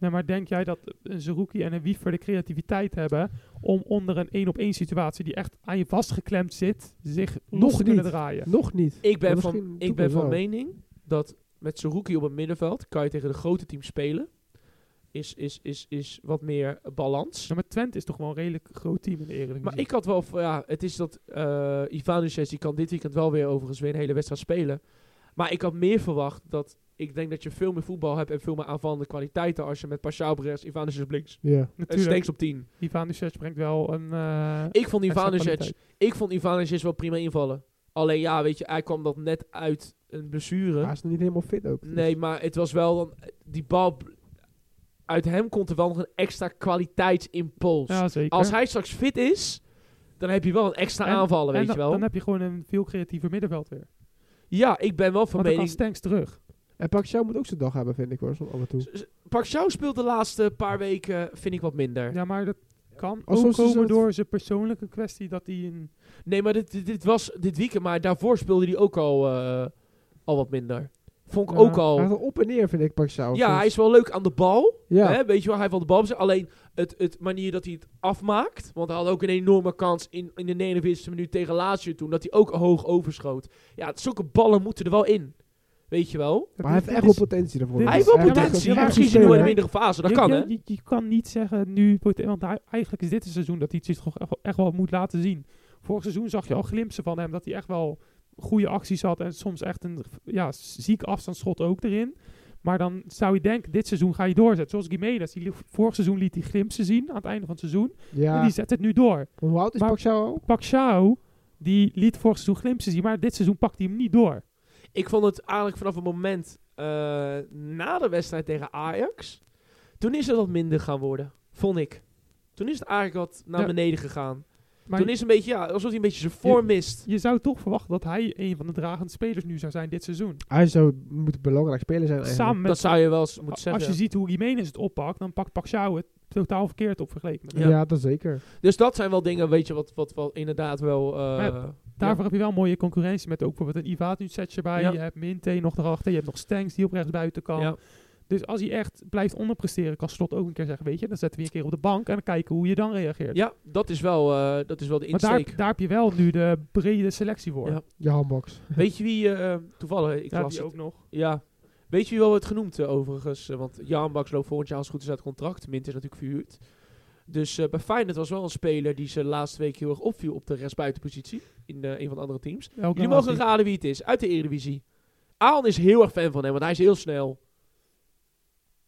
Ja, maar denk jij dat een Zerouki en een Wiever de creativiteit hebben om onder een één op één situatie die echt aan je vastgeklemd zit, zich Nog los te kunnen draaien? Nog niet. Ik ben Maar van, ik ben van mening dat met Saruki op het middenveld kan je tegen de grote teams spelen. Is, is, is, is wat meer balans. Ja, maar Twente is toch wel een redelijk groot team in de Eredivisie. Maar ik had wel, ja, het is dat eh Ivanovic, die kan dit weekend wel weer overigens weer een hele wedstrijd spelen. Maar ik had meer verwacht dat, ik denk dat je veel meer voetbal hebt en veel meer aanvallende kwaliteiten als je met op rechts, Ivanovic op links. Ja. En Natuurlijk, Stenks op 10. Ivan Ducet brengt wel een eh, Ik vond kwaliteit. ik vond wel prima invallen. Alleen ja, weet je, hij kwam dat net uit een blessure. Hij is nog niet helemaal fit ook. dus- Nee, maar het was wel dan, die bal, uit hem komt er wel nog een extra kwaliteitsimpuls. Ja, zeker. Als hij straks fit is, dan heb je wel een extra En- aanvallen, en weet dan, je wel. dan heb je gewoon een veel creatiever middenveld weer. ja, ik ben wel van Want mening... Stenks terug. En Pacquiao moet ook zijn dag hebben, vind ik hoor, zo af en toe. Park speelt de laatste paar weken, vind ik wat minder. Ja, maar dat kan Als ook komen door zijn persoonlijke kwestie dat hij een... Nee, maar dit, dit, dit was dit weekend, maar daarvoor speelde hij ook al, eh, al wat minder. Vond ik Ja, ook al... Hij gaat op en neer, vind ik, Pacquiao. Ja, hij is wel leuk aan de bal. Ja. Hè, weet je wel, hij wel de bal. Alleen het, het manier dat hij het afmaakt. Want hij had ook een enorme kans in, in de 49e minuut tegen Lazio toen. Dat hij ook hoog overschoot. Ja, zulke ballen moeten er wel in. Weet je wel? Maar hij heeft echt wel potentie daarvoor. dit Hij heeft wel potentie. ja, nog in de mindere fase. Dat je, kan, je, hè? Je, je kan niet zeggen nu... Want hij- eigenlijk is dit het seizoen dat hij het zich toch echt, wel- echt wel moet laten zien. Vorig seizoen zag je al glimpsen van hem dat hij echt wel goede acties had. En soms echt een ja, ziek afstandsschot ook erin. Maar dan zou je denken, dit seizoen ga je doorzetten. Zoals Gimenez. Die vorig seizoen liet hij glimpsen zien aan het einde van het seizoen. En Ja. die zet het nu door. Hoe oud is Pacquiao? Pacquiao, die liet vorig seizoen glimpsen zien. Maar dit seizoen pakt hij hem niet door. Ik vond het eigenlijk vanaf het moment eh, na de wedstrijd tegen Ajax. Toen is het wat minder gaan worden. Vond ik. Toen is het eigenlijk wat naar Ja. beneden gegaan. Maar toen is een beetje, ja, alsof hij een beetje zijn vorm mist. je zou toch verwachten dat hij een van de dragende spelers nu zou zijn dit seizoen. Hij zou moet belangrijk speler zijn eigenlijk. Samen met Dat zou je wel eens moeten Als zeggen. je ziet hoe Jiménez het oppakt, dan pakt Pacquiao het totaal verkeerd op vergeleken met Ja, hem. dat zeker. Dus dat zijn wel dingen, weet je, wat, wat, wat inderdaad wel... eh, Daarvoor heb je wel mooie concurrentie met ook bijvoorbeeld een Ivatucet erbij. Ja. Je hebt Minte nog erachter. Je hebt nog Stenks die op rechts buiten kan. Ja. Dus als hij echt blijft onderpresteren, kan Slot ook een keer zeggen, weet je, dan zetten we je een keer op de bank en dan kijken hoe je dan reageert. ja, dat is wel, eh, dat is wel de maar daar, insteek. daar heb je wel nu de brede selectie voor. Ja. Je handbox. [LAUGHS] Weet je wie, eh, toevallig, ik Daar heb las ook nog. Ja. Weet je wie wel wordt genoemd eh, overigens? Eh, want Jan Baks loopt volgend jaar als het goed is uit contract. Mint is natuurlijk verhuurd. Dus eh bij Feyenoord was wel een speler die ze laatste week heel erg opviel op de rechtsbuitenpositie. In eh, een van de andere teams. Jullie mogen raden wie het is. Uit de Eredivisie. Aaron is heel erg fan van hem, want hij is heel snel.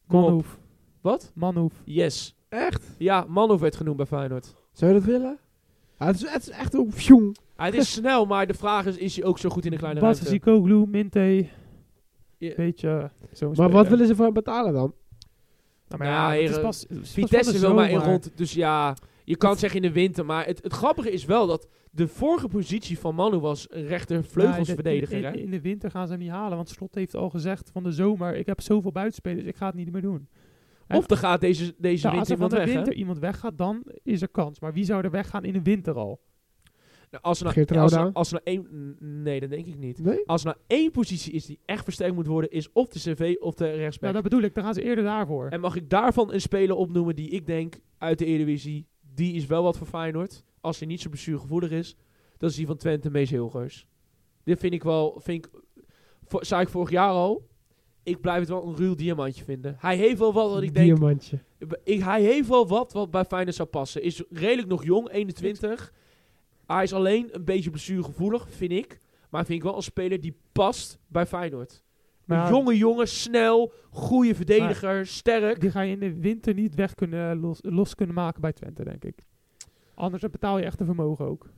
Manhoef. Wat? Manhoef. Yes. Echt? Ja, Manhoef werd genoemd bij Feyenoord. Zou je dat willen? Ja, het, is, het is echt ook fjong. Hij is snel, maar de vraag is, is hij ook zo goed in de kleine ruimte? Basikoglu, Minte. Ja. Beetje eh, zo'n Maar wat willen ze voor hem betalen dan? Nou, maar Ja, ja, het is pas, het is pas Vitesse wil maar in rond. Dus ja, je kan het zeggen in de winter. Maar het, het grappige is wel dat de vorige positie van Manu was een rechtervleugelsverdediger. Ja, hè? in, in de winter gaan ze hem niet halen, want Slot heeft al gezegd van de zomer, ik heb zoveel buitenspelers, ik ga het niet meer doen. En- Of er gaat deze, deze Ja, als winter er van iemand de weg. hè? winter iemand weggaat, dan is er kans. Maar wie zou er weggaan in de winter al? Nou, Als er nou, Geert als er, als er nou één... Nee, dat denk ik niet. Nee? Als er nou één positie is die echt versterkt moet worden, is of de CV of de rechtsback. Nou, dat bedoel ik, dan gaan ze eerder daarvoor. En mag ik daarvan een speler opnoemen die ik denk uit de Eredivisie, die is wel wat voor Feyenoord, als hij niet zo blessuregevoelig is, dat is die van Twente, Mees Hilgers. Dit vind ik wel, vind ik, zei ik vorig jaar al, ik blijf het wel een ruw diamantje vinden. Hij heeft wel wat wat ik denk, Diamantje. ik, hij heeft wel wat wat bij Feyenoord zou passen. Is redelijk nog jong, 21. Hij is alleen een beetje blessuregevoelig, vind ik. Maar vind ik wel een speler die past bij Feyenoord. Maar jonge jongen, snel, goede verdediger, sterk. Die ga je in de winter niet weg kunnen, los, los kunnen maken bij Twente, denk ik. Anders betaal je echt een vermogen ook.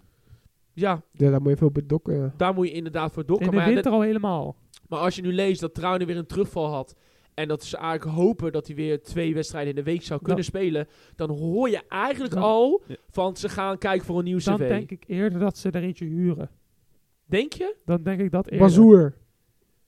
Ja, Ja, daar moet je veel bedokken. daar moet je inderdaad voor dokken. In de Maar, ja, winter dat- al helemaal. maar als je nu leest dat Trouwen weer een terugval had... en dat ze eigenlijk hopen dat hij weer twee wedstrijden in de week zou kunnen spelen... dan hoor je eigenlijk Dan- al van ze gaan kijken voor een nieuw Dan cv. denk ik eerder dat ze er eentje huren. Denk je? Dan denk ik dat eerder. Bazoer.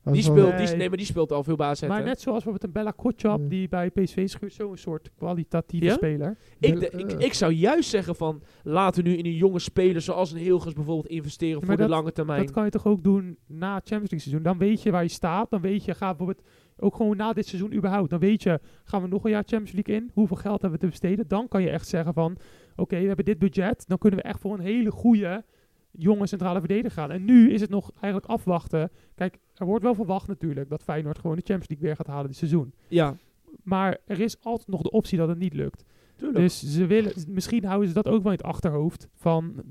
Dat Die speelt, die, Nee. maar die speelt al veel baas Maar net zoals bijvoorbeeld een Bella Kotjap, Hmm. die bij PSV is gehuurd, zo'n soort kwalitatieve Ja? speler. Ik, de- ik, eh. ik zou juist zeggen van... laten we nu in een jonge speler zoals een Hilgers bijvoorbeeld investeren... Maar voor de lange termijn. Dat kan je toch ook doen na het Champions League seizoen. Dan weet je waar je staat. Dan weet je, ga bijvoorbeeld ook gewoon na dit seizoen überhaupt. Dan weet je, gaan we nog een jaar Champions League in? Hoeveel geld hebben we te besteden? Dan kan je echt zeggen van, oké, we hebben dit budget. Dan kunnen we echt voor een hele goede jonge centrale verdediger gaan. En nu is het nog eigenlijk afwachten. Kijk, er wordt wel verwacht natuurlijk dat Feyenoord gewoon de Champions League weer gaat halen dit seizoen. ja, Maar er is altijd nog de optie dat het niet lukt. Tuurlijk. Dus ze willen, misschien houden ze dat ook wel in het achterhoofd van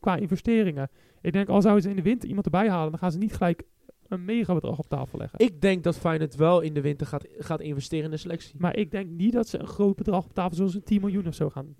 qua investeringen. Ik denk, al zouden ze in de winter iemand erbij halen, dan gaan ze niet gelijk een mega bedrag op tafel leggen. ik denk dat Feyenoord wel in de winter gaat, gaat investeren in de selectie. maar ik denk niet dat ze een groot bedrag op tafel, zoals een 10 miljoen of zo, gaan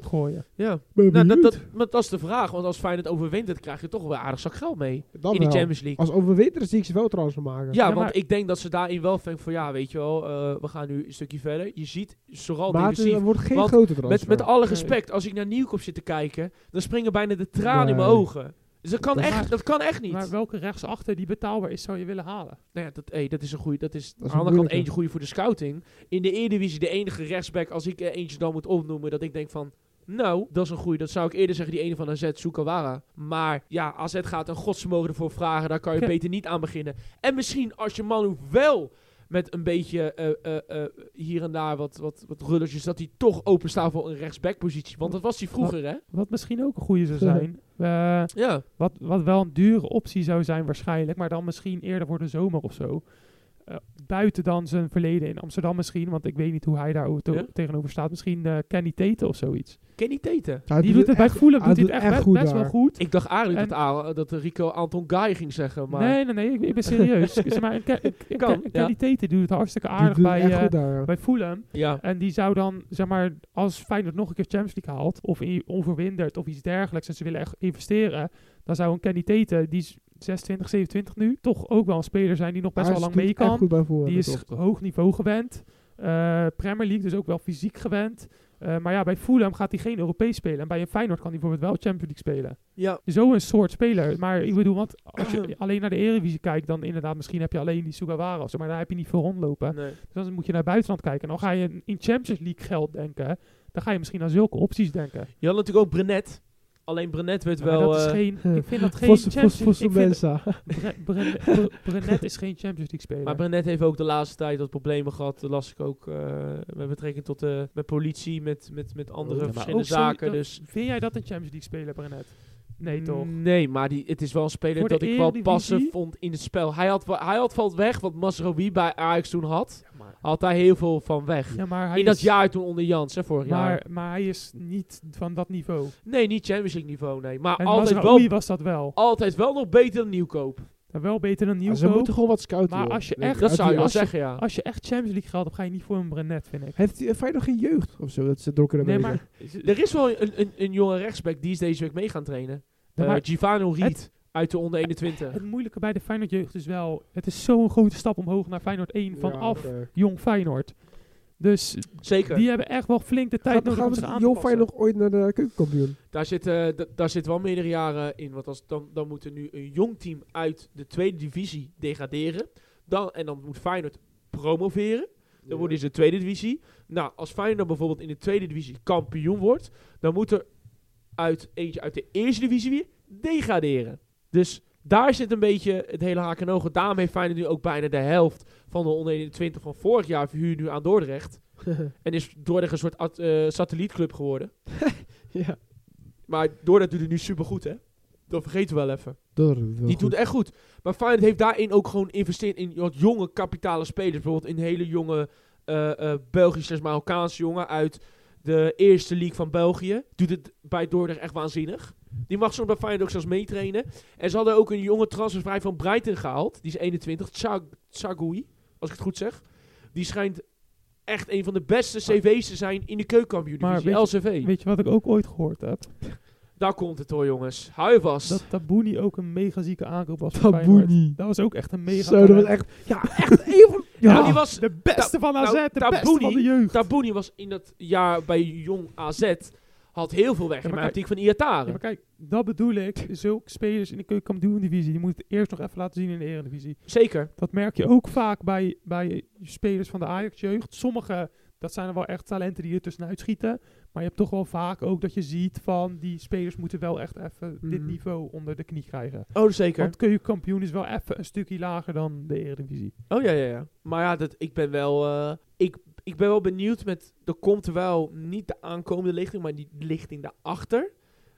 gooien. Ja. Ben Nou, dat, dat, maar dat is de vraag. Want als Feyenoord overwintert, krijg je toch wel een aardig zak geld mee. Dan in de wel. Champions League. Als overwinter zie ik ze wel transfer maken. Ja, Ja, want maar- ik denk dat ze daarin wel denken van ja, weet je wel, eh, we gaan nu een stukje verder. Je ziet vooral maar defensief. het wordt geen grote transfer. Met, met alle respect, als ik naar Nieuwkoop zit te kijken, dan springen bijna de tranen in mijn ogen. Dus dat kan, Dat- echt, Maar- dat kan echt niet. Maar welke rechtsachter die betaalbaar is, zou je willen halen? nou ja, dat, hey, dat is een goede. Dat is, Dat is aan de andere kant eentje goede voor de scouting. In de Eredivisie de enige rechtsback, als ik er eentje dan moet opnoemen, dat ik denk van... Nou, dat is een goede. Dat zou ik eerder zeggen, die ene van AZ, Sukawara. Maar ja, AZ gaat een godsvermogen ervoor vragen. Daar kan je beter niet aan beginnen. En misschien als je Manu wel met een beetje eh, eh, eh, hier en daar wat, wat, wat rulletjes... dat hij toch openstaat voor een rechtsbackpositie. Want dat was hij vroeger, hè? Wat misschien ook een goede zou zijn. eh, Ja. wat, wat wel een dure optie zou zijn waarschijnlijk, maar dan misschien eerder voor de zomer of zo. Eh, buiten dan zijn verleden in Amsterdam misschien, want ik weet niet hoe hij daar o- to- Ja? tegenover staat. Misschien eh, Kenny Tete of zoiets. Kenny Teten. Die doet het bij echt- Fulham hij doet hij het echt, goed best wel goed. Ik dacht eigenlijk En- dat, dat Rico Anton Guy ging zeggen, maar... Nee, nee, nee, ik, ik ben serieus. [LAUGHS] zeg maar, een Ke- een- een Kan, Ke-. Kenny Tete doet het hartstikke aardig doet bij, echt eh, daar. bij Fulham. Ja. En die zou dan, zeg maar, als Feyenoord nog een keer Champions League haalt, of onverwinderd, of iets dergelijks, en ze willen echt investeren, dan zou een Kenny Tete, die is 26, 27 nu, toch ook wel een speler zijn die nog best wel lang mee kan. goed bij Fulham, Die is klopt. hoog niveau gewend. Eh, Premier League, dus ook wel fysiek gewend. Eh, maar ja, bij Fulham gaat hij geen Europees spelen. En bij een Feyenoord kan hij bijvoorbeeld wel Champions League spelen. Ja. Zo een soort speler. Maar ik bedoel, want [CLEARS THROAT] als je alleen naar de Eredivisie kijkt, dan inderdaad, misschien heb je alleen die Sugawara of zo. Maar daar heb je niet veel rondlopen. Nee. Dus dan moet je naar buitenland kijken. En dan ga je in Champions League geld denken. Dan ga je misschien aan zulke opties denken. Je had natuurlijk ook Brenet. Alleen Brenet werd Ja, wel... dat is eh, geen, [LAUGHS] ik vind dat geen Champions Mensa. Bre- [LAUGHS] Brenet is geen Champions League speler. maar Brenet heeft ook de laatste tijd wat problemen gehad. Dat las ik ook eh, met betrekking tot de met politie, met, met, met andere Ja, maar verschillende zaken. dat- dus Vind jij dat een Champions League speler, Brenet? Nee, toch? Nee, maar die, het is wel een speler dat ik wel passen vond in het spel. Hij had, hij had valt weg wat Masrowi bij Ajax toen had. Had daar heel veel van weg. Ja, maar hij in dat is, jaar toen onder Jans, hè, vorig jaar. Maar, maar hij is niet van dat niveau. Nee, niet Champions League niveau, nee. Maar En altijd wel, was dat wel. altijd wel nog beter dan Nieuwkoop. Wel beter dan Ja, ze Nieuwkoop. moeten gewoon wat scouten. Maar joh. als je echt-. Dat zou je wel als je- zeggen, ja. Als je echt Champions League geld hebt, ga je niet voor een Brenet, vind ik. Heeft hij Feyenoord nog geen jeugd of zo? Dat ze door kunnen Nee, maar, Er is wel een, een, een jonge rechtsback die is deze week mee gaan trainen. Ja, Eh maar Givano Riet uit de onder 21. het moeilijke bij de Feyenoord jeugd is wel... Het is zo'n grote stap omhoog naar Feyenoord 1 vanaf Ja, jong Feyenoord. Dus Zeker. die hebben echt wel flink de tijd nodig gaan om we zich aan te passen. Feyenoord ooit naar de keukenkampioen? Daar zit, eh, daar zit wel meerdere jaren in. Want als, dan, dan moet er nu een jong team uit de tweede divisie degraderen. Dan, en dan moet Feyenoord promoveren. Dan worden ze de tweede divisie. Nou, als Feyenoord bijvoorbeeld in de tweede divisie kampioen wordt, dan moet er uit eentje uit de eerste divisie weer degraderen. Dus daar zit een beetje het hele haak en ogen. Daarom heeft Feyenoord nu ook bijna de helft van de onder 21 van vorig jaar verhuurd nu aan Dordrecht. [LAUGHS] En is Dordrecht een soort at- eh, satellietclub geworden. [LAUGHS] ja. Maar Dordrecht doet het nu supergoed, hè? Dat vergeten we wel even. Dat Die doet het echt goed. Maar Feyenoord heeft daarin ook gewoon geïnvesteerd in wat jonge kapitale spelers. Bijvoorbeeld in hele jonge eh, eh, Belgische, Marokkaanse jongen uit de eerste league van België. Doet het bij Dordrecht echt waanzinnig. Die mag soms bij Feyenoord ook zelfs meetrainen. En ze hadden ook een jonge transfervrij van Brighton gehaald. Die is 21, Tsa- Tsagoui, als ik het goed zeg. Die schijnt echt een van de beste cv's te zijn in de keukenkampioen Maar divisie, weet je- LCV. Weet je wat ik ook ooit gehoord heb? Daar komt het hoor, jongens. Hou je vast. Dat Tabouni ook een mega zieke aankoop was. Tabouni. Dat was ook echt een mega Zo, dat was echt... Ja, [LAUGHS] echt een van... ja, Ja, die was, De beste van AZ, nou, de beste van de jeugd. Tabouni was in dat jaar bij Jong AZ, had heel veel weg Ja, in mijn optiek van Ja, Iataren. maar kijk, dat bedoel ik. Zulke spelers in de keukenkampioen-divisie, die moeten het eerst nog even laten zien in de eredivisie. Zeker. Dat merk je ook vaak bij, bij spelers van de Ajax-jeugd. Sommige, dat zijn er wel echt talenten die er tussenuit schieten. Maar je hebt toch wel vaak ook dat je ziet van die spelers moeten wel echt even dit Mhm. niveau onder de knie krijgen. Oh, zeker. Want keukenkampioen is wel even een stukje lager dan de eredivisie. Oh ja, ja, ja. Maar ja, dat, ik ben wel... eh, ik, ik ben wel benieuwd met... Er komt wel niet de aankomende lichting, maar die lichting daarachter.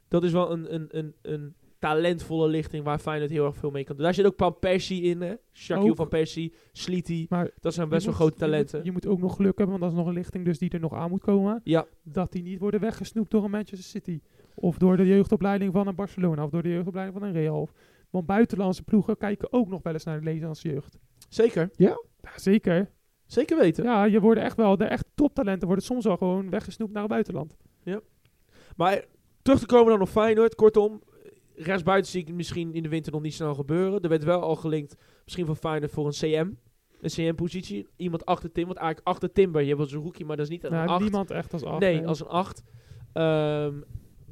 Dat is wel een, een, een, een talentvolle lichting waar Feyenoord heel erg veel mee kan doen. Daar zit ook Van Persie in, hè. Shaquille van Persie, Sliti. Dat zijn best wel grote je moet- talenten. Je moet, ook nog geluk hebben, want dat is nog een lichting dus die er nog aan moet komen. Ja, Dat die niet worden weggesnoept door een Manchester City. Of door de jeugdopleiding van een Barcelona. Of door de jeugdopleiding van een Real. Want buitenlandse ploegen kijken ook nog wel eens naar de Nederlandse jeugd. zeker. Ja, zeker. Zeker weten. Ja, je wordt echt wel, de echt toptalenten worden soms wel gewoon weggesnoept naar het buitenland. Maar terug te komen dan op Feyenoord. Kortom, rechtsbuiten zie ik misschien in de winter nog niet snel gebeuren. Er werd wel al gelinkt, misschien van Feyenoord voor een CM. Een CM-positie. Iemand achter Tim. Want eigenlijk achter Timber, je hebt wel zo'n rookie, maar dat is niet een Nou, 8. niemand echt als acht. Nee, als een 8.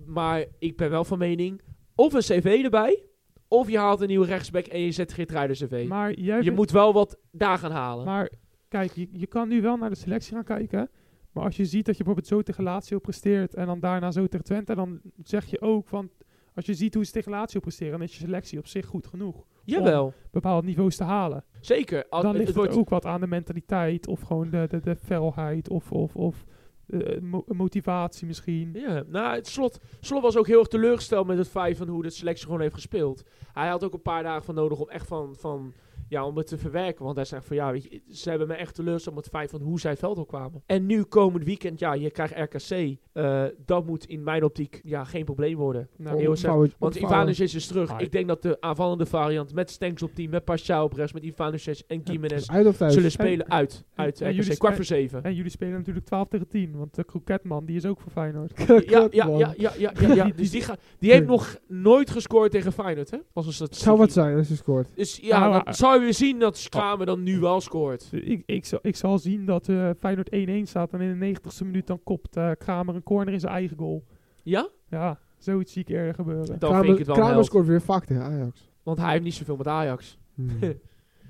maar ik ben wel van mening, of een CV erbij, of je haalt een nieuwe rechtsback en je zet Geert CV. Maar jij je moet wel wat daar gaan halen. Maar kijk, je, je kan nu wel naar de selectie gaan kijken. Maar als je ziet dat je bijvoorbeeld zo tegen Lazio presteert en dan daarna zo tegen Twente, dan zeg je ook van, als je ziet hoe ze tegen Lazio presteren, dan is je selectie op zich goed genoeg. Jawel, Bepaalde niveaus te halen. zeker. Al- Dan ligt het wordt, ook wat aan de mentaliteit of gewoon de, de, de felheid of, of, of eh, mo- motivatie misschien. Ja, nou, het slot, slot was ook heel erg teleurgesteld met het feit van hoe de selectie gewoon heeft gespeeld. Hij had ook een paar dagen van nodig om echt van, van ja, om het te verwerken. Want hij zegt van ja, weet je, ze hebben me echt teleurgesteld met het feit van hoe zij het veld op kwamen. En nu komend weekend, ja, je krijgt RKC. Eh, dat moet in mijn optiek ja, geen probleem worden. Nou, heel Want. Ivanovic is terug. Ah, Ik denk dat de aanvallende variant met Stenks op team, met Pascal op rechts, met Ivanovic en Gimenez Uit of thuis? zullen spelen uit. Uit en RKC. jullie Kwart voor zeven. En jullie spelen natuurlijk 12 tegen 10, want de Kroketman die is ook voor Feyenoord. Ja, ja, [LAUGHS] ja, ja, ja, ja, ja. [LAUGHS] Dus die, ga, die heeft nog nooit gescoord tegen Feyenoord, hè? Was een. Zou wat zijn als je scoort. Dus ja, Nou, zou je weer zien dat Kramer dan nu wel scoort. Ik, ik, zal, ik zal zien dat eh Feyenoord 1-1 staat en in de 90ste minuut dan kopt eh, Kramer een corner in zijn eigen goal. Ja? Ja, zoiets zie ik eerder gebeuren. Dan vind ik het wel een Kramer held. scoort weer vaak tegen Ajax. Want hij heeft niet zoveel met Ajax. Hmm. [LAUGHS]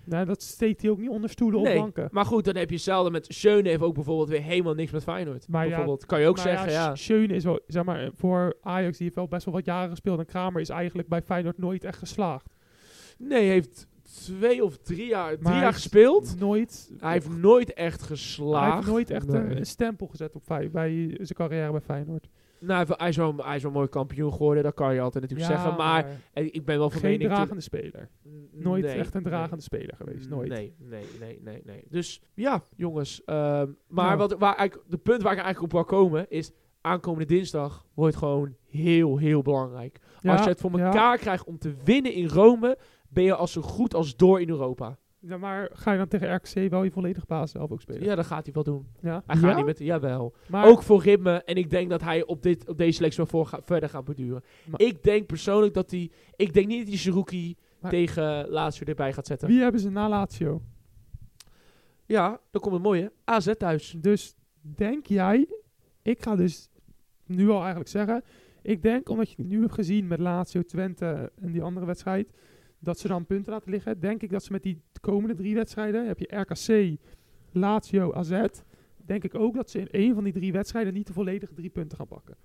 Nou, dat steekt hij ook niet onder stoelen of Nee, banken. maar goed, dan heb je zelden met Schöne heeft ook bijvoorbeeld weer helemaal niks met Feyenoord. Maar ja, bijvoorbeeld, kan je ook zeggen, ja. Sch- Schöne is wel, zeg maar, voor Ajax, die heeft wel best wel wat jaren gespeeld. En Kramer is eigenlijk bij Feyenoord nooit echt geslaagd. Nee, heeft twee of drie jaar, drie hij jaar gespeeld. Nooit. Hij heeft nooit echt hij geslaagd. heeft nooit echt Nee. een, stempel gezet op Fey- bij zijn carrière bij Feyenoord. Nou, hij hij is, wel, hij is wel mooi kampioen geworden, dat kan je altijd natuurlijk zeggen. Maar ik ben wel van geen mening... te- dragende speler. Nooit Nee, echt een nee. dragende speler geweest. Nooit. Nee, nee, nee, nee, nee. Dus ja, jongens. ehm, maar Nou. wat, waar eigenlijk, de punt waar ik eigenlijk op wil komen is... aankomende dinsdag wordt gewoon heel, heel belangrijk. Ja, als je het voor elkaar krijgt om te winnen in Rome... ben je als zo goed als door in Europa. Ja, maar ga je dan tegen RKC wel je volledige basis zelf ook spelen? Ja, dat gaat hij wel doen. Ja. Hij gaat Ja? niet met... Jawel. Maar, Ook voor ritme. En ik denk dat hij op, dit, op deze selectie wel voor ga- verder gaat beduren. Maar- ik denk persoonlijk dat hij... Ik denk niet dat hij Zerouki Maar- tegen Lazio erbij gaat zetten. wie hebben ze na Lazio? Ja, dan komt het mooie. AZ thuis. Dus denk jij, ik ga dus nu al eigenlijk zeggen, ik denk omdat je het nu hebt gezien met Lazio, Twente en die andere wedstrijd, dat ze dan punten laten liggen, denk ik dat ze met die komende drie wedstrijden, heb je RKC, Lazio, AZ, denk ik ook dat ze in één van die drie wedstrijden niet de volledige drie punten gaan pakken.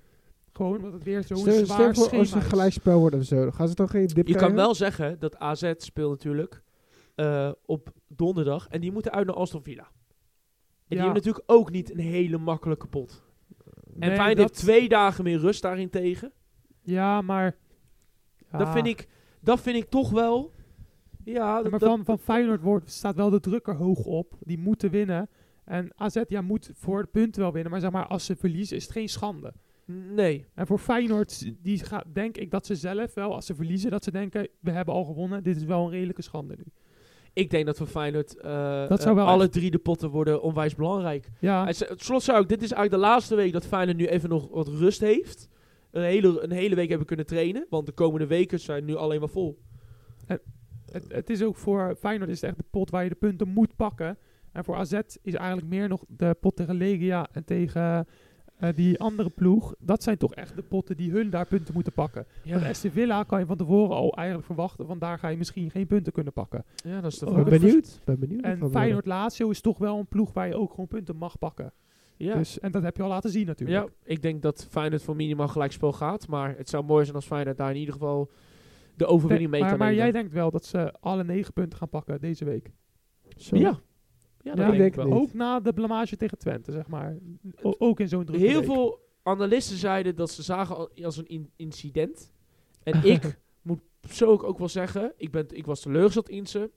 Gewoon omdat het weer zo'n zwaar stel voor schema als het een gelijkspel wordt of zo. Gaan ze dan geen dip Je kan wel zeggen dat AZ speelt natuurlijk eh, op donderdag. En die moeten uit naar Aston Villa. En die hebben natuurlijk ook niet een hele makkelijke pot. En Nee, Feyenoord dat- heeft twee dagen meer rust daarin tegen. Ja, maar... Dat, vind ik, dat vind ik toch wel... Ja, maar van, van Feyenoord wordt, staat wel de druk er hoog op. Die moeten winnen. En AZ ja, moet voor de punten wel winnen. Maar zeg maar, als ze verliezen is het geen schande. nee. En voor Feyenoord, die gaat, denk ik dat ze zelf wel, als ze verliezen, dat ze denken, we hebben al gewonnen. Dit is wel een redelijke schande nu. Ik denk dat voor Feyenoord Dat zou wel alle drie de potten worden onwijs belangrijk. Ja, Het slot zou ik, dit is eigenlijk de laatste week dat Feyenoord nu even nog wat rust heeft. Een hele, een hele week hebben kunnen trainen. Want de komende weken zijn nu alleen maar vol. het, het is ook voor Feyenoord is het echt de pot waar je de punten moet pakken. En voor AZ is eigenlijk meer nog de pot tegen Legia en tegen eh, die andere ploeg. Dat zijn toch echt de potten die hun daar punten moeten pakken. Ja, Van Aston Villa kan je van tevoren al eigenlijk verwachten, want daar ga je misschien geen punten kunnen pakken. ja dat is de Oh, vraag. ben benieuwd. Ben benieuwd. En dat Feyenoord Lazio is toch wel een ploeg waar je ook gewoon punten mag pakken. Ja. Dus, en dat heb je al laten zien natuurlijk. ja, ik denk dat Feyenoord voor minimaal gelijkspel gaat. Maar het zou mooi zijn als Feyenoord daar in ieder geval de overwinning mee maar kan maar jij nemen. denkt wel dat ze alle negen punten gaan pakken deze week. Zo. Ja. Ja, dat Ja, denk ik wel. Ook na de blamage tegen Twente, zeg maar. O- ook in zo'n drukke Heel week. veel analisten zeiden dat ze zagen al- als een in- incident. En [LAUGHS] ik moet persoonlijk ook wel zeggen, ik, ben, ik was teleurgesteld in ze.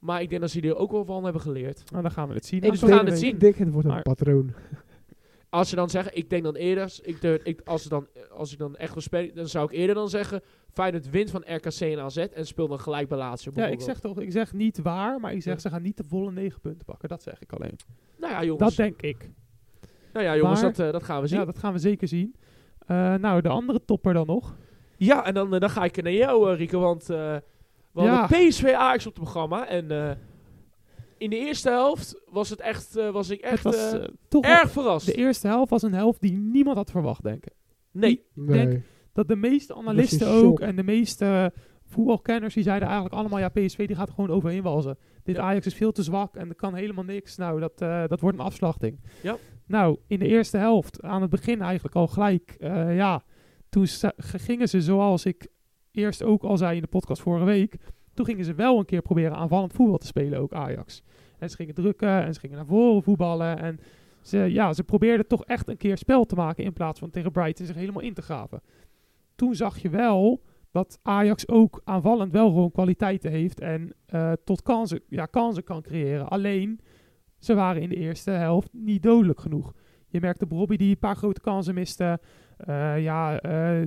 Maar ik denk dat ze er ook wel van hebben geleerd. Nou, dan gaan we het zien. Ik Dus denk- we gaan het zien. Ik denk het wordt een Maar- patroon. [LAUGHS] Als ze dan zeggen, ik denk dan eerder, ik, ik, als, ze dan, als ik dan echt wil spelen, dan zou ik eerder dan zeggen, Feyenoord wint van RKC en AZ en speelt dan gelijk bij Lazio Ja, ik zeg toch, ik zeg niet waar, maar ik zeg Ja. ze gaan niet de volle negen punten pakken. Dat zeg ik alleen. Nou ja, Dat jongens, denk ik. nou ja, jongens Maar- dat, eh, dat gaan we zien. Ja, Ja, dat gaan we zeker zien. Eh, nou, de andere topper dan nog. en dan, eh, dan ga ik naar jou, Rico, want eh we Ja. hadden PSV Ajax op het programma en eh, in de eerste helft was het echt, eh, was ik echt het was eh, toch erg verrast. de eerste helft was een helft die niemand had verwacht, denk ik. nee, Nee. denk- Dat de meeste analisten ook en de meeste voetbalkenners die zeiden eigenlijk allemaal ja PSV die gaat er gewoon overheen walzen. Dit Ja. Ajax is veel te zwak en er kan helemaal niks. Nou dat, eh, dat wordt een afslachting. Ja. Nou in de eerste helft aan het begin eigenlijk al gelijk eh, ja toen gingen ze zoals ik eerst ook al zei in de podcast vorige week. Toen gingen ze wel een keer proberen aanvallend voetbal te spelen ook Ajax. En ze gingen drukken en ze gingen naar voren voetballen en ze, ja, ze probeerden toch echt een keer spel te maken in plaats van tegen Brighton zich helemaal in te graven. Toen zag je wel dat Ajax ook aanvallend wel gewoon kwaliteiten heeft en eh, tot kansen, ja, kansen kan creëren. Alleen, ze waren in de eerste helft niet dodelijk genoeg. Je merkte Bobby die een paar grote kansen miste. Eh, ja,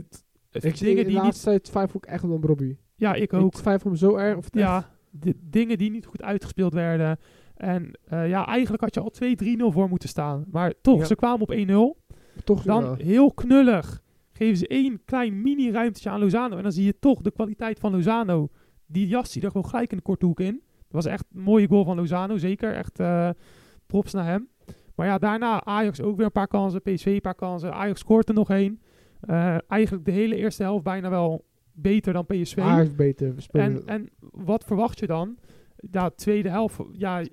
t- Ik dingen die niet... tijd twijfel ik echt om Robbie. Ja, ik Ik ook. twijfel hem zo erg. Of Ja, de dingen die niet goed uitgespeeld werden. En eh, ja, eigenlijk had je al 2-3-0 voor moeten staan. Maar toch, Ja. ze kwamen op 1-0. toch Dan ja. heel knullig. Geven ze één klein mini-ruimtetje aan Lozano. En dan zie je toch de kwaliteit van Lozano. Die jas die er gewoon gelijk in de korte hoek in. Dat was echt een mooie goal van Lozano. Zeker. Echt eh, props naar hem. Maar ja, daarna Ajax ook weer een paar kansen. PSV een paar kansen. Ajax scoort er nog één. Eh, eigenlijk de hele eerste helft bijna wel beter dan PSV. Ajax beter. En, en wat verwacht je dan? Ja, tweede helft. Ja,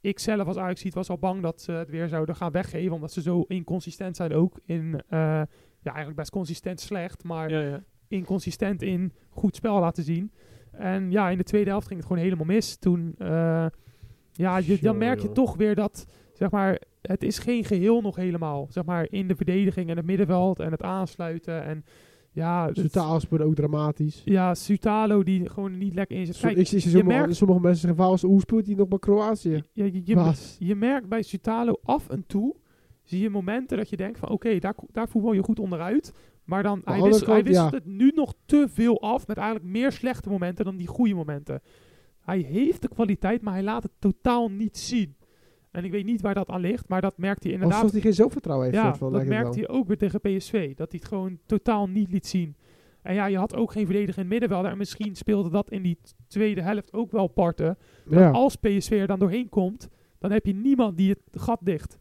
ik zelf als Ajax ziet was al bang dat ze het weer zouden gaan weggeven. Omdat ze zo inconsistent zijn ook in... eh, ja, eigenlijk best consistent slecht. Maar ja, ja. inconsistent in goed spel laten zien. En ja, in de tweede helft ging het gewoon helemaal mis. Toen, eh, ja, je, dan merk je toch weer dat, zeg maar, het is geen geheel nog helemaal. Zeg maar, in de verdediging en het middenveld en het aansluiten. En ja, Totaal speelde ook dramatisch. ja, Sutalo die gewoon niet lekker in zit. Kijk, ik je sommige, merkt- sommige mensen zeggen, "Vaals, hoe speelt hij nog bij Kroatië? je, je, je, Baas. je merkt bij Sutalo af en toe, zie je momenten dat je denkt van, oké, daar, daar voetbal je goed onderuit. Maar dan, hij, ja. het nu nog te veel af met eigenlijk meer slechte momenten dan die goede momenten. Hij heeft de kwaliteit, maar hij laat het totaal niet zien. En ik weet niet waar dat aan ligt, maar dat merkt hij inderdaad. Alsof hij geen zelfvertrouwen heeft. Ja, van, dat wel. hij ook weer tegen PSV. Dat hij het gewoon totaal niet liet zien. En ja, je had ook geen verdediger in het middenveld. En misschien speelde dat in die tweede helft ook wel parten. Maar Ja. als PSV er dan doorheen komt, dan heb je niemand die het gat dicht.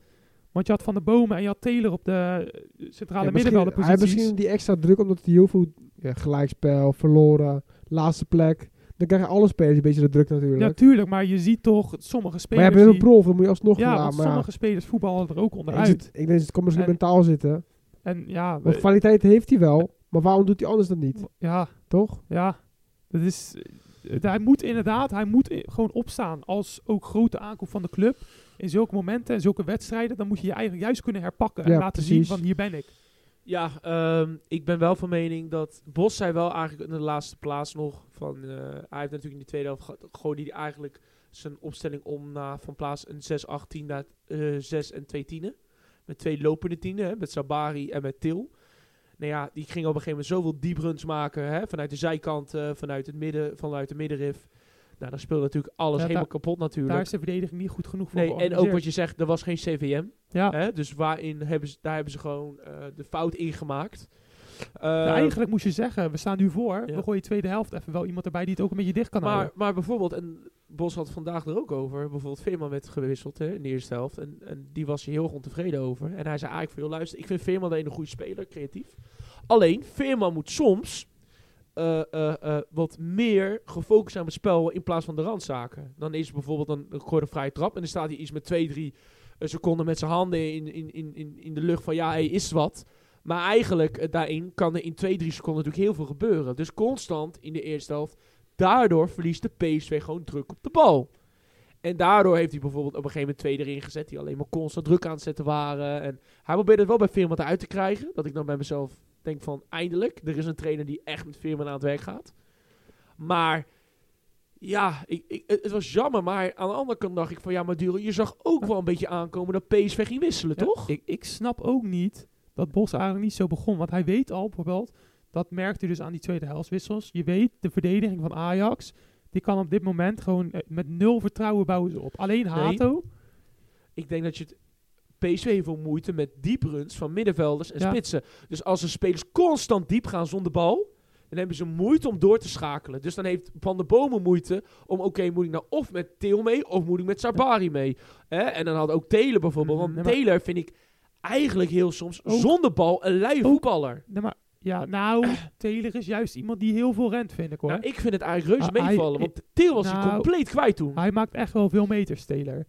Want je had Van de Bomen en je had Taylor op de eh, centrale Ja, misschien, middenvelderposities. hij misschien die extra druk omdat hij heel veel ja, gelijkspel, verloren, laatste plek. Dan krijgen alle spelers een beetje de druk natuurlijk. Ja, tuurlijk, maar je ziet toch sommige maar spelers... jij bent een die- prof, dan moet je alsnog ja, ja, maar ja, sommige spelers voetballen er ook ik, onderuit. zit, ik denk dat het kan misschien En- mentaal zitten. En ja, Want kwaliteit heeft hij wel, maar waarom doet hij anders dan niet? ja, Toch? Ja, dat is, eh, hij moet inderdaad, hij moet gewoon opstaan als ook grote aankoop van de club. In zulke momenten en zulke wedstrijden, dan moet je je eigenlijk juist kunnen herpakken en Ja, laten precies. zien van hier ben ik. Ja, ehm, ik ben wel van mening dat Bos zei wel eigenlijk in de laatste plaats nog van eh, hij heeft natuurlijk in de tweede helft gooide hij eigenlijk zijn opstelling om naar van plaats een 6-18 naar eh 6 en 2 tienen. Met twee lopende tienen, hè, met Sabari en met Til. Nou ja, die ging op een gegeven moment zoveel deep runs maken hè, vanuit de zijkant, eh, vanuit het midden, vanuit de middenrif. Nou, dan speelde natuurlijk alles Ja, helemaal kapot natuurlijk. Daar is de verdediging niet goed genoeg voor Nee, en ook wat je zegt, er was geen CVM. Ja, Hè? Dus waarin hebben ze, daar hebben ze gewoon eh, de fout in gemaakt. Ja, Eh, eigenlijk moest je zeggen, we staan nu voor, ja. we gooien tweede helft even wel iemand erbij die het ook een beetje dicht kan maar, houden. maar bijvoorbeeld, en Bos had vandaag er ook over, bijvoorbeeld Veerman werd gewisseld hè, in de eerste helft. En, en die was hier heel erg ontevreden over. En hij zei eigenlijk van, joh luister, ik vind Veerman een goede speler, creatief. Alleen, Veerman moet soms eh, eh, eh, wat meer gefocust op het spel in plaats van de randzaken. Dan is bijvoorbeeld een, een vrije trap en dan staat hij iets met 2, 3 seconden met zijn handen in, in, in, in, de lucht van ja, hey, is wat. Maar eigenlijk daarin kan er in 2, 3 seconden natuurlijk heel veel gebeuren. Dus constant in de eerste helft. Daardoor verliest de PSV gewoon druk op de bal. En daardoor heeft hij bijvoorbeeld op een gegeven moment twee erin gezet. Die alleen maar constant druk aan het zetten waren. En hij probeerde het wel bij Veerman uit te krijgen. Dat ik dan bij mezelf Denk van, eindelijk, er is een trainer die echt met Veerman aan het werk gaat. Maar, ja, ik, ik, het was jammer. Maar aan de andere kant dacht ik van, ja, maar Duro, je zag ook wel een beetje aankomen dat PSV ging wisselen, Ja, toch? Ik, ik snap ook niet dat Bos eigenlijk niet zo begon. Want hij weet al bijvoorbeeld, dat merkt u dus aan die tweede helftwissels. Je weet, de verdediging van Ajax, die kan op dit moment gewoon eh, met nul vertrouwen bouwen ze op. Alleen Hato, Ik denk dat je het... PSV heeft veel moeite met diepruns van middenvelders en Ja. spitsen. Dus als de spelers constant diep gaan zonder bal... dan hebben ze moeite om door te schakelen. Dus dan heeft Van der Bomen moeite om... oké, moet ik nou of met Theo mee... of moet ik met Sabari mee? En dan had ook Taylor bijvoorbeeld. Mhm, Want nee, Taylor vind ik eigenlijk heel soms Ook- zonder bal een lui Ook- voetballer. Nee, maar, ja, nou, [CLEARS THROAT] Taylor is juist iemand die heel veel rent, vind ik hoor. Nou, ik vind het eigenlijk reuze Ah, hij- meevallen. Want Theo was hij Nou, compleet kwijt toen. Hij maakt echt wel veel meters, Taylor.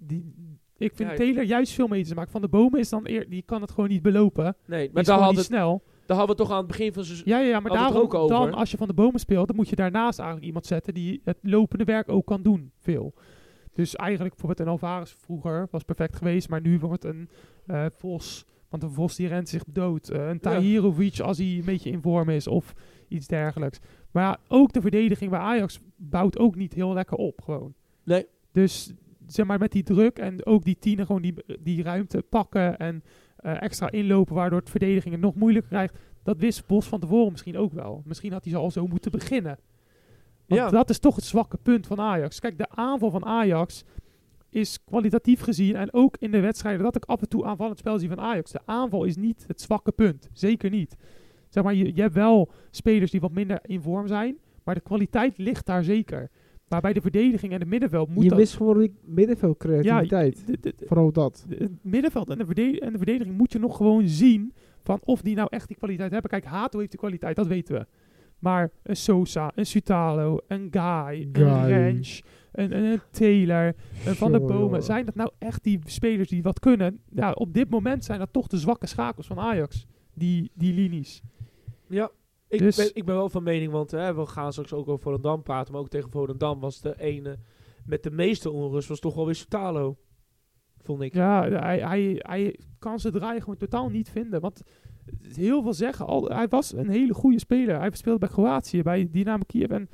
Die, ik vind Ja, Taylor juist veel meters maken. Van de Bomen is dan eer, die kan het gewoon niet belopen. nee, maar is daar hadden, snel. daar hadden we toch aan het begin van zijn... Ja, ja, ja maar daarom, ook over. dan als je van de bomen speelt, dan moet je daarnaast eigenlijk iemand zetten die het lopende werk ook kan doen, veel. Dus eigenlijk bijvoorbeeld een Alvarez vroeger was perfect geweest, maar nu wordt een eh, Vos, want een Vos die rent zich dood. Eh, een Tahirovic als hij een beetje in vorm is of iets dergelijks. Maar ja, ook de verdediging bij Ajax bouwt ook niet heel lekker op gewoon. Nee. Dus zeg maar met die druk en ook die tienen gewoon die, die ruimte pakken en eh, extra inlopen waardoor het verdediging het nog moeilijker krijgt. Dat wist Bos van tevoren misschien ook wel. Misschien had hij zo al zo moeten beginnen. Want Ja. dat is toch het zwakke punt van Ajax. Kijk, de aanval van Ajax is kwalitatief gezien en ook in de wedstrijden dat ik af en toe aanvallend spel zie van Ajax. De aanval is niet het zwakke punt. Zeker niet. Zeg maar, je, je hebt wel spelers die wat minder in vorm zijn, maar de kwaliteit ligt daar zeker. Maar bij de verdediging en het middenveld moet je dat... mist gewoon die de- de- Vooral dat. het middenveld en de, verde- en de verdediging moet je nog gewoon zien van of die nou echt die kwaliteit hebben. Kijk, Hato heeft die kwaliteit, dat weten we. Maar een Sosa, een Sutalo, een Guy, Guy. een Rensch, een, een, een Taylor, een Van der Bomen. Zijn dat nou echt die spelers die wat kunnen? Ja, op dit moment zijn dat toch de zwakke schakels van Ajax. Die, die linies. Ja, ik, Dus- ben, ik ben wel van mening, want hè, we gaan straks ook over Volendam praten, maar ook tegen Volendam was de ene met de meeste onrust was toch wel weer Sutalo, vond ik. Ja, hij, hij, hij kan zijn draai gewoon totaal niet vinden. Want heel veel zeggen, al, hij was een hele goede speler. Hij speelde bij Kroatië, bij Dynamo Kiev en...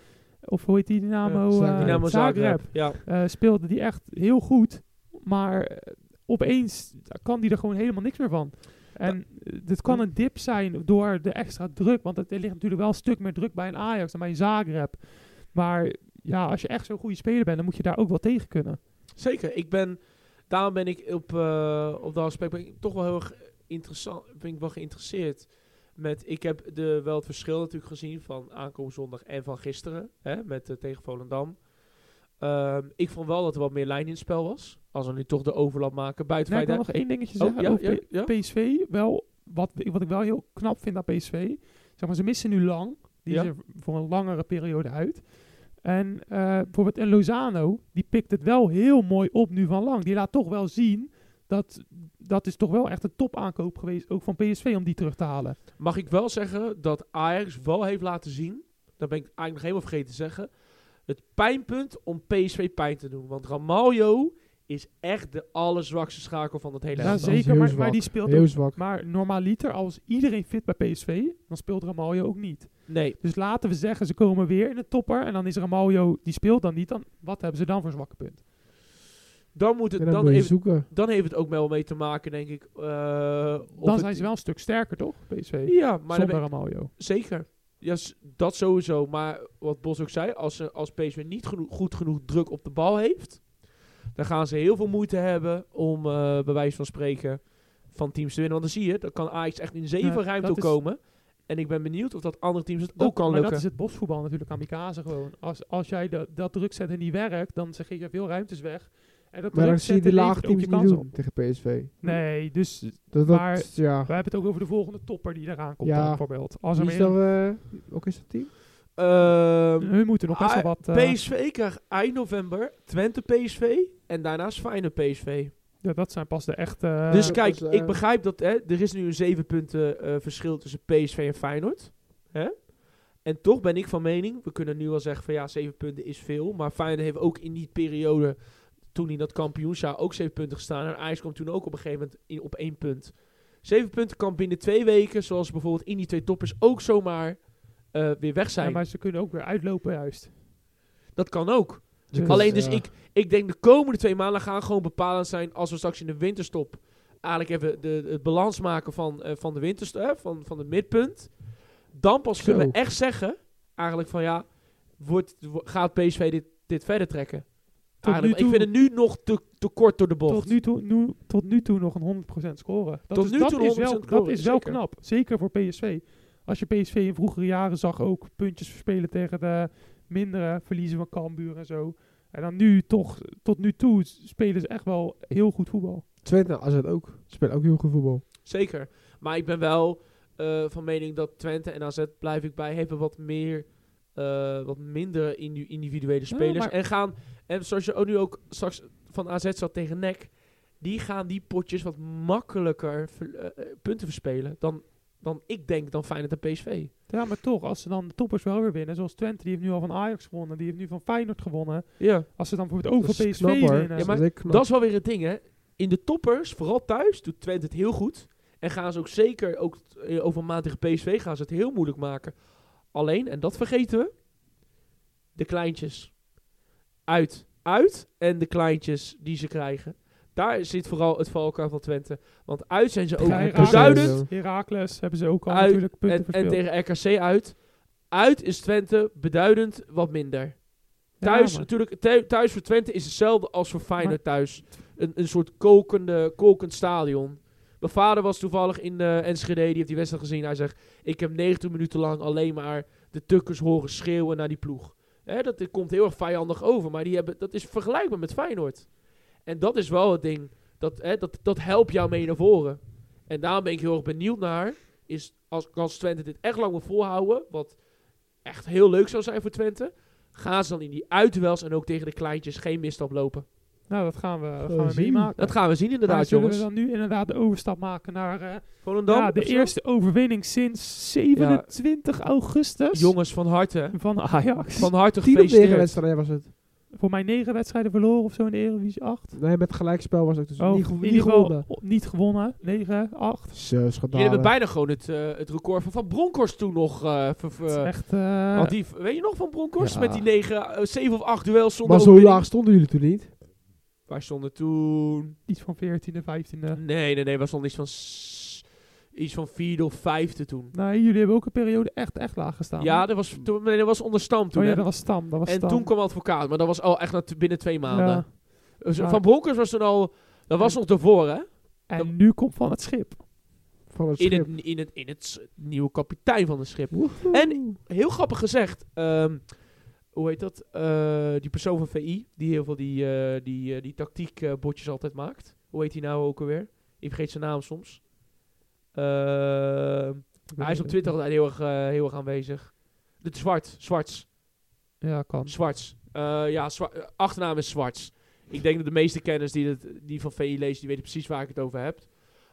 Of hoe heet die Dynamo? Ja, eh, Zagreb. Dynamo Zagreb. Zagreb. Ja, Eh, speelde die echt heel goed. Maar eh, opeens kan die er gewoon helemaal niks meer van. En eh, dit kan een dip zijn door de extra druk. Want het, er ligt natuurlijk wel een stuk meer druk bij een Ajax dan bij een Zagreb. Maar ja, als je echt zo'n goede speler bent, dan moet je daar ook wel tegen kunnen. zeker. Ik ben, daarom ben ik op, eh, op dat aspect ben ik toch wel heel erg interessant, ben ik wel geïnteresseerd met, ik heb de, wel het verschil natuurlijk gezien van aankomende zondag en van gisteren, hè, met eh, tegen Volendam. Ehm, ik vond wel dat er wat meer lijn in het spel was. Als we nu toch de overlap maken. Buiten Nee, ik wil nog één dingetje Oh, zeggen ja, over ja. PSV. Wel, wat, wat ik wel heel knap vind aan PSV. Zeg maar, ze missen nu lang. Die is er voor een langere periode uit. En eh, bijvoorbeeld een Lozano, die pikt het wel heel mooi op nu van lang. Die laat toch wel zien dat dat is toch wel echt een topaankoop geweest, ook van PSV, om die terug te halen. Mag ik wel zeggen dat Ajax wel heeft laten zien, dat ben ik eigenlijk nog helemaal vergeten te zeggen, het pijnpunt om PSV pijn te doen. Want Ramaljo is echt de allerzwakste schakel van het hele Ja, elftal. zeker, maar, maar die speelt Heel ook. zwak. Maar normaliter, als iedereen fit bij PSV, dan speelt Ramaljo ook niet. Nee, Dus laten we zeggen, ze komen weer in de topper en dan is Ramaljo, die speelt dan niet. Dan, wat hebben ze dan voor zwakke punt? dan, moet het, dan, dan, moet je heeft, zoeken. dan heeft het ook wel mee te maken, denk ik. eh, of Dan het- zijn ze wel een stuk sterker, toch? PSV. Ja, maar dan Zonder Ramaljo. zeker. Ja, dat sowieso. Maar wat Bos ook zei, als, ze, als PSV niet genoeg, goed genoeg druk op de bal heeft, dan gaan ze heel veel moeite hebben om, eh bij wijze van spreken, van teams te winnen. Want dan zie je, dan kan Ajax echt in zeven Ja, ruimte komen. En ik ben benieuwd of dat andere teams het Dat- ook kan maar lukken. dat is het bosvoetbal natuurlijk, kamikaze gewoon. Als, als jij dat, dat druk zet en niet werkt, dan zeg je veel ruimtes weg. En dat Maar dan zie je die ook teams niet doen op. tegen PSV. Nee, dus Dat, dat, Maar- ja. we hebben het ook over de volgende topper die eraan komt Ja. dan bijvoorbeeld. Als er is eh, ook is dat team? Ehm, hun moeten nog best wel wat... eh, PSV krijgt eind november Twente PSV en daarnaast Feyenoord PSV. ja, dat zijn pas de echte... dus Ja, kijk, eh, ik begrijp dat hè, er is nu een zeven punten eh, verschil tussen PSV en Feyenoord. Hè? En toch ben ik van mening, we kunnen nu wel zeggen van ja, zeven punten is veel. Maar Feyenoord heeft ook in die periode, toen in dat kampioensjaar, ook zeven punten gestaan. En Ajax kwam toen ook op een gegeven moment in, op één punt. Zeven punten kan binnen twee weken, zoals bijvoorbeeld in die twee toppers, ook zomaar eh, weer weg zijn. Ja, maar ze kunnen ook weer uitlopen juist. Dat kan ook. Dus, Alleen dus ja. ik, ik denk de komende twee maanden gaan gewoon bepalend zijn als we straks in de winterstop eigenlijk even de, het balans maken van, eh, van de winterstop, eh, van, van het midpunt. Dan pas kunnen we echt zeggen, eigenlijk van ja, wordt, wo- gaat PSV dit, dit verder trekken? Tot ik vind het nu nog te, te kort door de bocht. Tot nu, toe, nu, tot nu toe nog een 100% scoren. Dat Tot is, nu dat toe is 100% wel, scoren, dat is wel zeker. knap. Zeker voor PSV. Als je PSV in vroegere jaren zag ook puntjes verspelen tegen de mindere verliezen van Cambuur en zo. En dan nu toch, tot nu toe spelen ze echt wel heel goed voetbal. Twente, AZ ook. Spelen ook heel goed voetbal. Zeker. Maar ik ben wel eh, van mening dat Twente en AZ, blijf ik bij, hebben wat meer, eh, wat minder indi- individuele spelers. En gaan, en zoals je ook nu ook straks van AZ zat tegen NEC, die gaan die potjes wat makkelijker ver- eh, eh, punten verspelen dan, dan ik denk dan Feyenoord en PSV. Ja, maar toch, als ze dan de toppers wel weer winnen, zoals Twente, die heeft nu al van Ajax gewonnen, die heeft nu van Feyenoord gewonnen. Ja. Als ze dan bijvoorbeeld ook Dat van is PSV winnen. Ja, maar. Dat is wel weer het ding, hè. In de toppers, vooral thuis, doet Twente het heel goed. En gaan ze ook zeker, ook eh, over een maand tegen PSV, gaan ze het heel moeilijk maken. Alleen, en dat vergeten we, de kleintjes. Uit, uit en de kleintjes die ze krijgen. Daar zit vooral het valkuil van Twente. Want uit zijn ze ook beduidend. Heracles hebben ze ook al Uit natuurlijk punten En, en tegen RKC uit. Uit is Twente beduidend wat minder. Thuis, natuurlijk, thu- thuis voor Twente is hetzelfde als voor Feyenoord thuis. Een, een soort kokende, kokend stadion. Mijn vader was toevallig in de Enschede, die heeft die wedstrijd gezien. Hij zegt, ik heb 90 minuten lang alleen maar de tukkers horen schreeuwen naar die ploeg. Hè, dat komt heel erg vijandig over, maar die hebben, dat is vergelijkbaar met Feyenoord. En dat is wel het ding, dat, hè, dat, dat helpt jou mee naar voren. En daarom ben ik heel erg benieuwd naar, is als, als Twente dit echt lang wil volhouden, wat echt heel leuk zou zijn voor Twente, gaan ze dan in die uitduels en ook tegen de kleintjes geen misstap lopen. Nou, dat gaan we, dat Gaan we we zien. meemaken. Dat gaan we zien Maar inderdaad, zullen jongens. we dan nu inderdaad de overstap maken naar eh, Volendam, ja, de zo? eerste overwinning sinds 27 augustus Jongens, van harte. van Ajax. Van harte negen gefeliciteerd. wedstrijden was het. Voor mij negen wedstrijden verloren of zo in de Eredivisie 8. Nee, met gelijkspel was het dus Oh, niet, gewonnen. niet gewonnen. 9, 8. Zo, Jullie schandalig. hebben bijna gewoon het, eh, het record van Van Bronckhorst toen nog. eh is echt... eh, want die, weet je nog van Bronckhorst? Ja. Met die negen, zeven of acht duels zonder Maar zo laag stonden jullie toen niet. Wij stonden toen... iets van 14e, 15e. Nee, nee, nee. Wij stonden iets van... Iets van vierde of vijfde toen. Nou, jullie hebben ook een periode echt, echt laag gestaan. Ja, dat was, toen, nee, dat was onder Stam toen. oh ja, dat was Stam. Dat was en Stam. toen kwam advocaat, maar dat was al echt na binnen twee maanden. Ja. Dus Van Bronckhorst was toen al... Dat was nog daarvoor, hè? En nu komt van het schip. Van het In schip. het, in, het, in het nieuwe kapitein van het schip. Woehoe. En heel grappig gezegd, ehm, hoe heet dat? Eh, die persoon van VI, die heel veel die, eh, die, eh, die tactiekbotjes altijd maakt. Hoe heet hij nou ook alweer? Ik vergeet zijn naam soms. Hij is op Twitter altijd heel erg, heel erg aanwezig. Is Zwart, Zwarts, Ja, kan. Zwarts. Ja, Zwa- achternaam is Zwarts. Ik denk dat de meeste kenners die, het, die van VI lezen, die weten precies waar ik het over heb.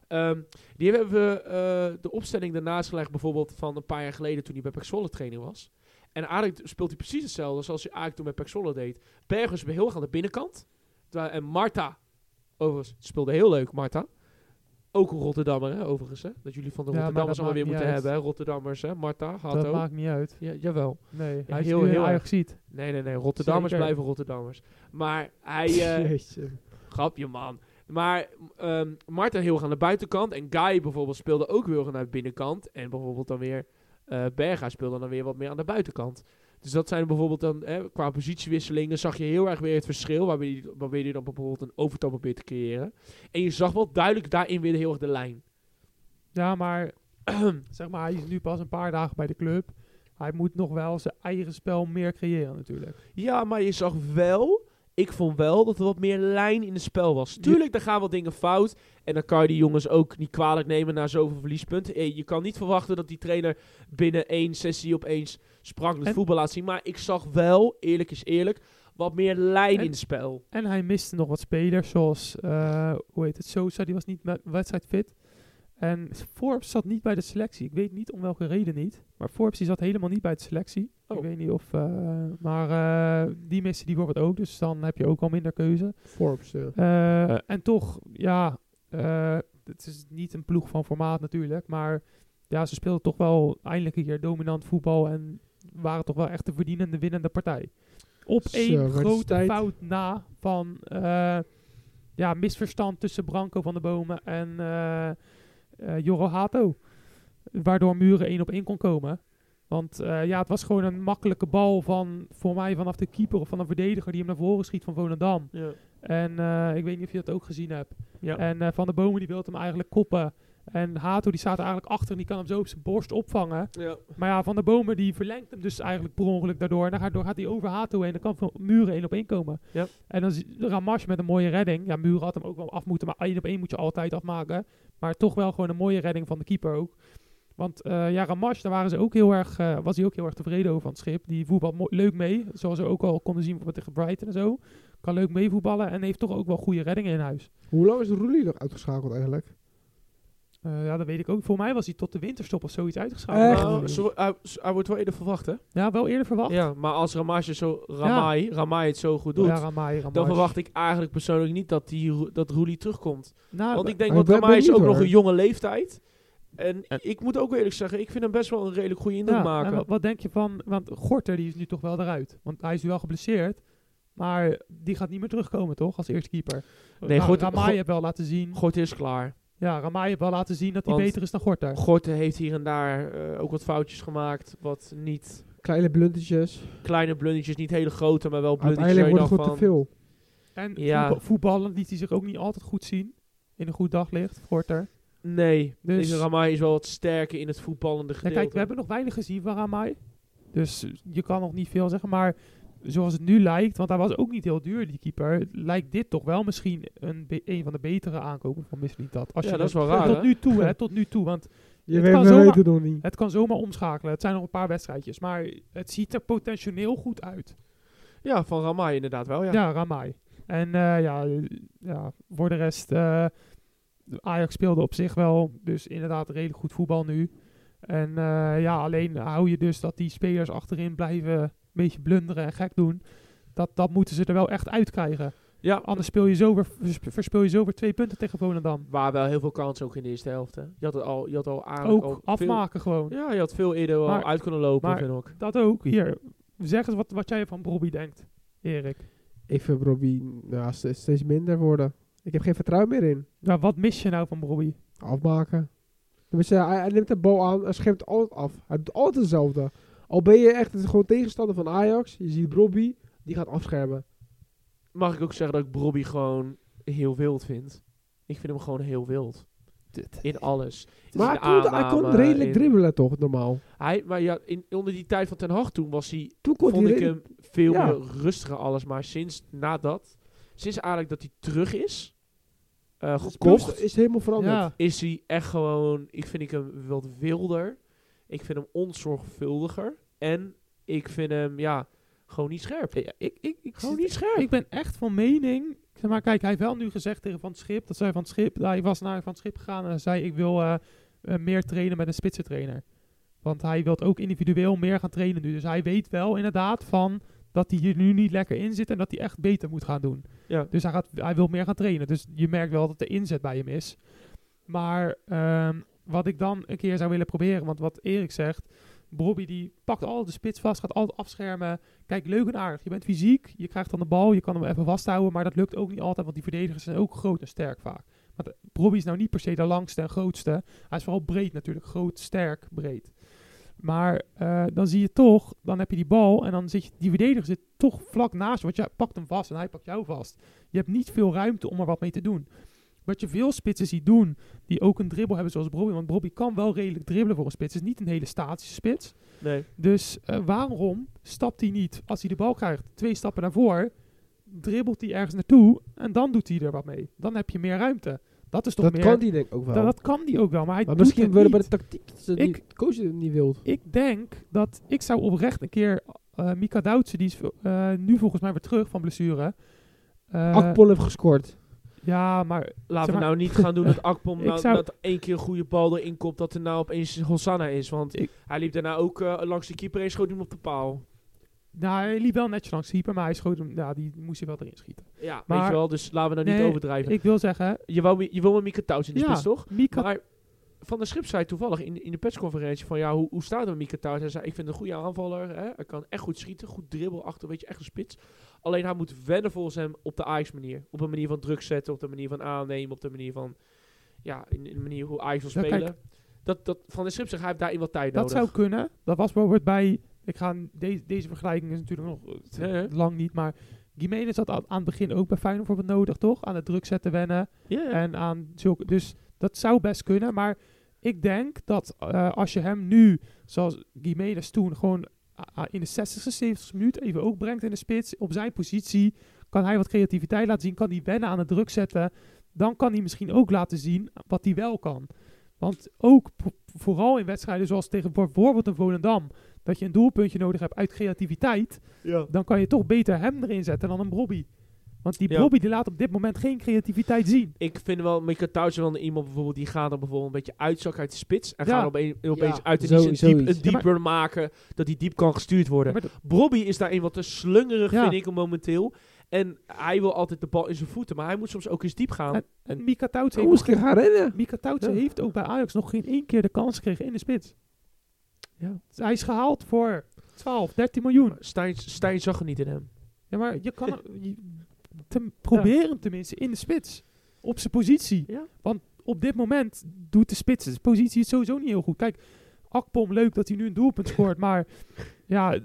Ehm, die hebben we de opstelling daarnaast gelegd, bijvoorbeeld van een paar jaar geleden toen hij bij Pexolle trainer was. En eigenlijk speelt hij precies hetzelfde zoals hij eigenlijk toen bij Pexolle deed. Bergers heel erg aan de binnenkant. En Marta, overigens, speelde heel leuk, Marta. Ook een Rotterdammer, hè, overigens. Hè? Dat jullie van de Ja, Rotterdammers dat allemaal weer moeten hebben. Hè? Rotterdammers, hè? Marta, Dat Hatto. maakt niet uit. Ja, jawel. Nee, Ja, hij is heel- erg. ziet. Nee, nee, nee. Rotterdammers Zeker. blijven Rotterdammers. Maar hij... [LAUGHS] Jeetje. grapje, man. Maar ehm Marten heel erg aan de buitenkant. En Guy bijvoorbeeld speelde ook heel erg aan de binnenkant. En bijvoorbeeld dan weer... eh Berga speelde dan weer wat meer aan de buitenkant. Dus dat zijn bijvoorbeeld dan... eh, qua positiewisselingen zag je heel erg weer het verschil. Waarbij je, dan bijvoorbeeld een overtal probeert te creëren. En je zag wel duidelijk daarin weer heel erg de lijn. Ja, maar [CLEARS THROAT] zeg maar, hij is nu pas een paar dagen bij de club. Hij moet nog wel zijn eigen spel meer creëren natuurlijk. Ja, maar je zag wel... Ik vond wel dat er wat meer lijn in het spel was. Tuurlijk, er gaan wel dingen fout. En dan kan je die jongens ook niet kwalijk nemen na zoveel verliespunten. Eh, Je kan niet verwachten dat die trainer binnen één sessie opeens sprankelend En- voetbal laat zien. Maar ik zag wel, eerlijk is eerlijk, wat meer lijn En- in het spel. En hij miste nog wat spelers, zoals, eh, hoe heet het, Sosa, die was niet met wedstrijd fit. En Forbes zat niet bij de selectie. Ik weet niet om welke reden niet. Maar Forbes die zat helemaal niet bij de selectie. Oh. Ik weet niet of... eh, maar eh, die miste die bijvoorbeeld ook. Dus dan heb je ook al minder keuze. Forbes, ja. Eh, en toch, ja, eh, het is niet een ploeg van formaat natuurlijk. Maar ja, ze speelden toch wel eindelijk een keer dominant voetbal. En waren toch wel echt de verdienende winnende partij. Op Zo, één grote tijd. fout na van eh, ja, misverstand tussen Branco van de Bomen en eh eh, Joro Hato. Waardoor Muren één op één kon komen. Want eh, ja, het was gewoon een makkelijke bal van, voor mij vanaf de keeper of van een verdediger die hem naar voren schiet van Volendam. Ja. En eh, ik weet niet of je dat ook gezien hebt. Ja. En eh, Van de Bomen die wil hem eigenlijk koppen. En Hato die staat er eigenlijk achter en die kan hem zo op zijn borst opvangen. Ja. Maar ja, Van de Bomen die verlengt hem dus eigenlijk per ongeluk daardoor. En daardoor gaat hij over Hato heen. Dan kan van Muren één op één komen. Ja. En dan Ramash met een mooie redding. Ja, Muren had hem ook wel af moeten. Maar één op één moet je altijd afmaken. Maar toch wel gewoon een mooie redding van de keeper ook. Want eh, ja, Ramash, daar waren ze ook heel erg, was hij ook heel erg tevreden over van het schip. Die voetbal leuk mee. Zoals we ook al konden zien bijvoorbeeld tegen Brighton en zo. Kan leuk meevoetballen en heeft toch ook wel goede reddingen in huis. Hoe lang is Roelie nog uitgeschakeld eigenlijk? Eh, ja, dat weet ik ook. Voor mij was hij tot de winterstop of zoiets uitgeschakeld. Echt? Nou, zo, hij, hij wordt wel eerder verwacht, hè? Ja, wel eerder verwacht. Ja, maar als Ramage zo, Ramai, Ramai het zo goed doet, Ja, Ramai, Ramash. dan verwacht ik eigenlijk persoonlijk niet dat, die, dat Roelie terugkomt. Nou, Want ik denk, ben Ramai is ook nog een jonge leeftijd. En En- ik moet ook eerlijk zeggen, ik vind hem best wel een redelijk goede indruk ja, maken. wat, wat denk je van... Want Gorter die is nu toch wel eruit. Want hij is nu wel geblesseerd. Maar die gaat niet meer terugkomen, toch? Als eerste keeper. Nee, Gorter- Ramai heeft wel laten zien... Gort is klaar. Ja, Ramai heeft wel laten zien dat hij beter is dan Gorter. Gorten heeft hier en daar eh, ook wat foutjes gemaakt. Wat niet Kleine blundertjes. kleine blundertjes, niet hele grote, maar wel blundertjes. Uiteindelijk waar wordt het te veel. En Ja. voetbal- voetballen liet hij zich ook niet altijd goed zien. In een goed daglicht, Gorter. Nee, Dus- deze Ramai is wel wat sterker in het voetballende Ja, gedeelte. kijk, we hebben nog weinig gezien van Ramai. Dus je kan nog niet veel zeggen. Maar zoals het nu lijkt, want hij was ook niet heel duur, die keeper. Lijkt dit toch wel misschien een, een van de betere aankopen van Mislintat. Als Ja, je dat is wel raar, Tot hè? nu toe, hè. [LAUGHS] Tot nu toe. Want Je Het weet, kan zomaar- weten het nog niet. het kan zomaar omschakelen. Het zijn nog een paar wedstrijdjes. Maar het ziet er potentieel goed uit. Ja, van Ramai inderdaad wel, ja. Ja, Ramai. En eh, ja, ja, voor de rest, eh, Ajax speelde op zich wel, dus inderdaad redelijk goed voetbal nu. En eh, ja, alleen hou je dus dat die spelers achterin blijven beetje blunderen en gek doen. Dat, dat moeten ze er wel echt uitkrijgen. Ja, Anders speel je zo weer, versp- verspeel je zo weer twee punten tegen Volendam. waar wel heel veel kansen ook in de eerste helft. Hè. Je had het al, je had al Ook al afmaken gewoon. Ja, je had veel eerder Maar- al uit kunnen lopen, maar- vind ik. Dat ook. Hier, zeg eens wat, wat jij van Bobby denkt, Erik. Ik vind Robbie ja, steeds, steeds minder worden. Ik heb geen vertrouwen meer in. Nou, wat mis je nou van Bobby? Afmaken. Hij, hij neemt de bal aan en schermt altijd af. Hij doet altijd hetzelfde. Al ben je echt gewoon tegenstander van Ajax. Je ziet Robbie, die gaat afschermen. Mag ik ook zeggen dat ik Bobby gewoon heel wild vind. Ik vind hem gewoon heel wild. In alles. [LAUGHS] Maar In hij kon, hij kon redelijk in- dribbelen toch, normaal. Hij, maar ja, in, onder die tijd van Ten Hag toen was hij, Toen kon vond hij ik redelijk- hem veel Ja. rustiger alles. Maar sinds nadat, sinds eigenlijk dat hij terug is, eh, Het gekocht, is helemaal veranderd. Ja, is hij echt gewoon, ik vind ik hem wat wilder. Ik vind hem onzorgvuldiger. En ik vind hem, ja, gewoon niet scherp. ik, ik, ik, ik, Gewoon niet scherp. ik ben echt van mening. Zeg maar, kijk, hij heeft wel nu gezegd tegen Van het Schip. Dat zij Van het Schip. Hij was naar Van het Schip gegaan en zei: Ik wil eh, eh, meer trainen met een spitsentrainer. Want hij wil ook individueel meer gaan trainen nu. Dus hij weet wel inderdaad van dat hij hier nu niet lekker in zit en dat hij echt beter moet gaan doen. Ja. Dus hij, gaat, hij wil meer gaan trainen. Dus je merkt wel dat de inzet bij hem is. Maar ehm, wat ik dan een keer zou willen proberen, want wat Erik zegt, Bobby die pakt altijd de spits vast, gaat altijd afschermen. Kijk, leuk en aardig. Je bent fysiek, je krijgt dan de bal, je kan hem even vasthouden, maar dat lukt ook niet altijd, want die verdedigers zijn ook groot en sterk vaak. Want eh, Bobby is nou niet per se de langste en grootste. Hij is vooral breed natuurlijk, groot, sterk, breed. Maar eh, dan zie je toch, dan heb je die bal en dan zit je, die verdediger zit toch vlak naast je, want jij pakt hem vast en hij pakt jou vast. Je hebt niet veel ruimte om er wat mee te doen. Wat je veel spitsen ziet doen, die ook een dribbel hebben zoals Bobby, want Bobby kan wel redelijk dribbelen voor een spits. Het is niet een hele statische spits. Nee. Dus eh, waarom stapt hij niet, als hij de bal krijgt, twee stappen naar voren, dribbelt hij ergens naartoe en dan doet hij er wat mee. Dan heb je meer ruimte. Dat is toch Dat meer... kan die denk ik ook wel. dat, dat kan die ook wel, maar hij maar doet misschien het willen bij de tactiek dat ze Ik- de coach het niet wil. Ik denk dat ik zou oprecht een keer eh Mika Doutsen, die is eh, nu volgens mij weer terug van blessure. Eh, Akpol heeft gescoord. Ja, maar Laten Zeg we maar- nou niet gaan doen dat [LAUGHS] Akpom nou, zou- dat één keer een goede bal erin komt, dat er nou opeens Hosanna is. Want Ik- hij liep daarna ook eh, langs de keeper en schoot hem op de paal. Nou, hij liep wel netjes langs keeper, maar hij schoot hem, ja, die moest hij wel erin schieten. Ja, weet Maar- je wel, dus laten we nou niet overdrijven. Ik wil zeggen, Je, wou, je wil met Mika Touws in de Ja. spits, toch? Mika, Maar Van der Schip zei toevallig in, in de persconferentie van ja, hoe, hoe staat het met Mika? Hij zei, ik vind een goede aanvaller. Hè? Hij kan echt goed schieten, goed dribbel achter, weet je, echt een spits. Alleen hij moet wennen volgens hem op de Ajax manier. Op een manier van druk zetten, op de manier van aannemen, op de manier van, ja, in, in de manier hoe Ajax wil spelen. dat, dat Van der Schip zegt, hij heeft daarin wat tijd dat nodig. zou kunnen. Dat was bijvoorbeeld bij, ik ga, de, deze vergelijking is natuurlijk nog eh, lang niet, maar Gimenez had aan, aan het begin ook bij Feyenoord bijvoorbeeld nodig, toch? Aan het druk zetten wennen. En aan zulke, dus dat zou best kunnen. Maar ik denk dat eh, als je hem nu, zoals Gimenez toen, gewoon ah, ah, in de 60ste, 70ste minuut even ook brengt in de spits, op zijn positie, kan hij wat creativiteit laten zien, kan hij wennen aan het druk zetten. Dan kan hij misschien ook laten zien wat hij wel kan. Want ook vooral in wedstrijden zoals tegen bijvoorbeeld een Volendam, dat je een doelpuntje nodig hebt uit creativiteit, ja. dan kan je toch beter hem erin zetten dan een Brobby. Want die Ja. Brobby die laat op dit moment geen creativiteit zien. Ik vind wel, Mika Touws wel iemand bijvoorbeeld, die gaat dan bijvoorbeeld een beetje uitzakken uit de spits. En Ja. gaat opeen, opeens Ja, uit en zo- die een, diep, een maar- dieper maken, dat hij diep kan gestuurd worden. Maar de- Brobby is daarin wat te slungerig, Ja. vind ik, momenteel. En hij wil altijd de bal in zijn voeten, maar hij moet soms ook eens diep gaan. En, en Mika Hoe heeft, gaan rennen? Mika heeft ook bij Ajax nog geen één keer de kans gekregen in de spits. Ja. Dus hij is gehaald voor 12, 13 miljoen. Stijn, Stijn zag er niet in hem. Ja, maar je kan te, probeer hem tenminste in de spits. Op zijn positie. Ja. Want op dit moment doet de spits de positie het sowieso niet heel goed. Kijk, Akpom, leuk dat hij nu een doelpunt [LAUGHS] scoort. maar ja,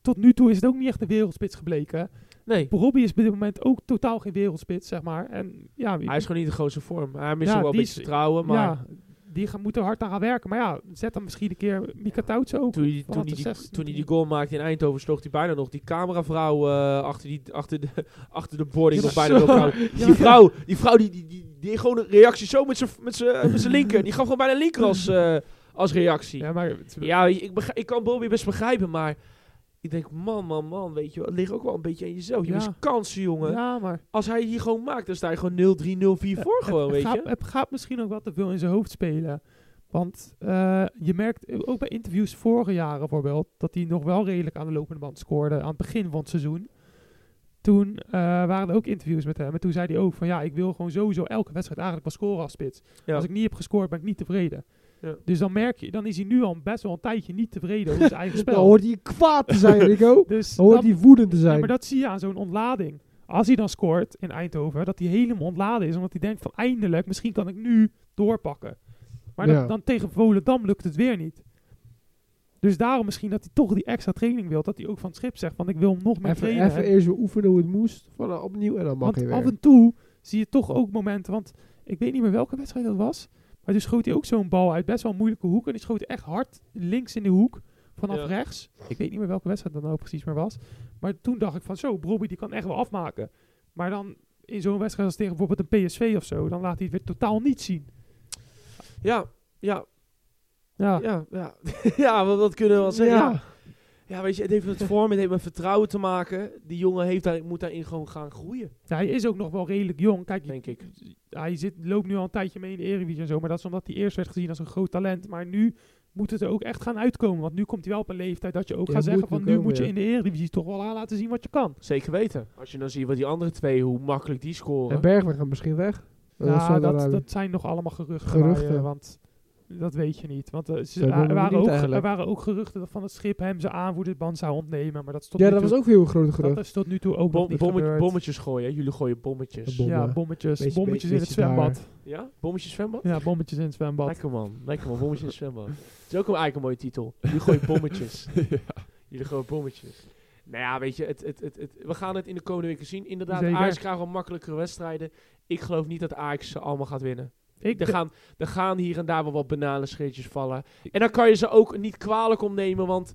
tot nu toe is het ook niet echt een wereldspits gebleken. Nee, Robbie is op dit moment ook totaal geen wereldspits, zeg maar. En ja, hij is gewoon niet de grootste vorm. Hij mist Ja, wel een beetje vertrouwen, maar ja, die gaan, moeten hard aan gaan werken. Maar ja, zet dan misschien een keer Mika Tautse ook. toen hij, vanaf toen, die, 16. toen hij die goal maakte in Eindhoven, sloeg hij bijna nog die cameravrouw eh, achter, die, achter, de, [LAUGHS] achter de boarding Ja, nog bijna. [LAUGHS] Ja, Die vrouw, die vrouw die, die, die, die gewoon een reactie zo met zijn met zijn- met zijn linker. Die gaf gewoon bijna linker als, eh, als reactie. Ja, maar Ja, ik, ik kan Bobby best begrijpen, maar ik denk, man, man, man, weet je wel, het ligt ook wel een beetje aan jezelf. Je Ja. mist kansen, jongen. ja, maar Als hij hier gewoon maakt, dan sta je gewoon 0-3, 0-4 voor het- gewoon, het, weet gaat, je. Het gaat misschien ook wat te veel in zijn hoofd spelen. Want eh, je merkt ook bij interviews vorige jaren bijvoorbeeld, dat hij nog wel redelijk aan de lopende band scoorde aan het begin van het seizoen. Toen eh, waren er ook interviews met hem. En toen zei hij ook van ja, ik wil gewoon sowieso elke wedstrijd eigenlijk wel scoren als spits. Ja. Als ik niet heb gescoord, ben ik niet tevreden. Ja. Dus dan merk je, dan is hij nu al best wel een tijdje niet tevreden over zijn eigen [LAUGHS] Dan spel. hoort hij kwaad te zijn, [LAUGHS] Rico. dus Dan hoort dat- hij woedend te ja, zijn. maar dat zie je aan zo'n ontlading. Als hij dan scoort in Eindhoven, dat hij helemaal ontladen is. Omdat hij denkt van eindelijk, misschien kan ik nu doorpakken. Maar dan, Ja. dan tegen Volendam lukt het weer niet. Dus daarom misschien dat hij toch die extra training wil. Dat hij ook van het schip zegt van ik wil hem nog meer Even, trainen. even eerst weer oefenen hoe het moest. Eh, opnieuw en dan mag want af weer. en toe zie je toch ook momenten. Want ik weet niet meer welke wedstrijd dat was. Maar toen schoot hij ook zo'n bal uit best wel een moeilijke hoek. En die schoot echt hard links in de hoek. Vanaf Ja. rechts. Ik weet niet meer welke wedstrijd dat nou precies meer was. Maar toen dacht ik van zo, Robbie die kan echt wel afmaken. Maar dan in zo'n wedstrijd als tegen bijvoorbeeld een PSV of zo. Dan laat hij het weer totaal niet zien. Ja, ja, Ja, ja, ja. [LAUGHS] ja, wat, wat kunnen we wel zeggen? Ja. Ja. Weet je, het heeft met vorm, het heeft met vertrouwen te maken. Die jongen heeft daar, moet daarin gewoon gaan groeien, Ja, hij is ook nog wel redelijk jong. Kijk, denk ik. hij zit, loopt nu al een tijdje mee in de Eredivisie en zo. Maar dat is omdat hij eerst werd gezien als een groot talent. Maar nu moet het er ook echt gaan uitkomen. Want nu komt hij wel op een leeftijd dat je ook Ja, gaat zeggen van nu komen, moet je ja. in de Eredivisie toch wel aan laten zien wat je kan. Zeker weten. Als je dan ziet wat die andere twee, hoe makkelijk die scoren. En Bergwijn gaat misschien weg. Ja, dat, dat zijn nog allemaal geruchten. Geruchten. waar je- want dat weet je niet. Want eh, ze- er, waren niet ook, er waren ook geruchten dat van het schip hem zijn aanvoerdersband zou ontnemen. Maar dat tot ja, dat toe, was ook weer een grote gerucht. dat is tot nu toe ook Bom- nog niet bommet- gebeurd. bommetjes gooien, hè? jullie gooien bommetjes. Bom- ja, bommetjes. Beetje- bommetjes beetje- in het daar. zwembad. Ja? Bommetjes zwembad? Ja, bommetjes in het zwembad. Lekker man, lekker man, bommetjes in het zwembad. Het is ook een, eigenlijk een mooie titel. Jullie gooien [LAUGHS] bommetjes. Jullie gooien bommetjes. Nou ja, weet je, het, het, het, het- we gaan het in de komende weken zien. Inderdaad, Zeker. Ajax krijgt wel makkelijkere wedstrijden. Ik geloof niet dat Ajax ze allemaal gaat winnen. Ik Er gaan, er gaan hier en daar wel wat bananenscheetjes vallen. En dan kan je ze ook niet kwalijk opnemen, want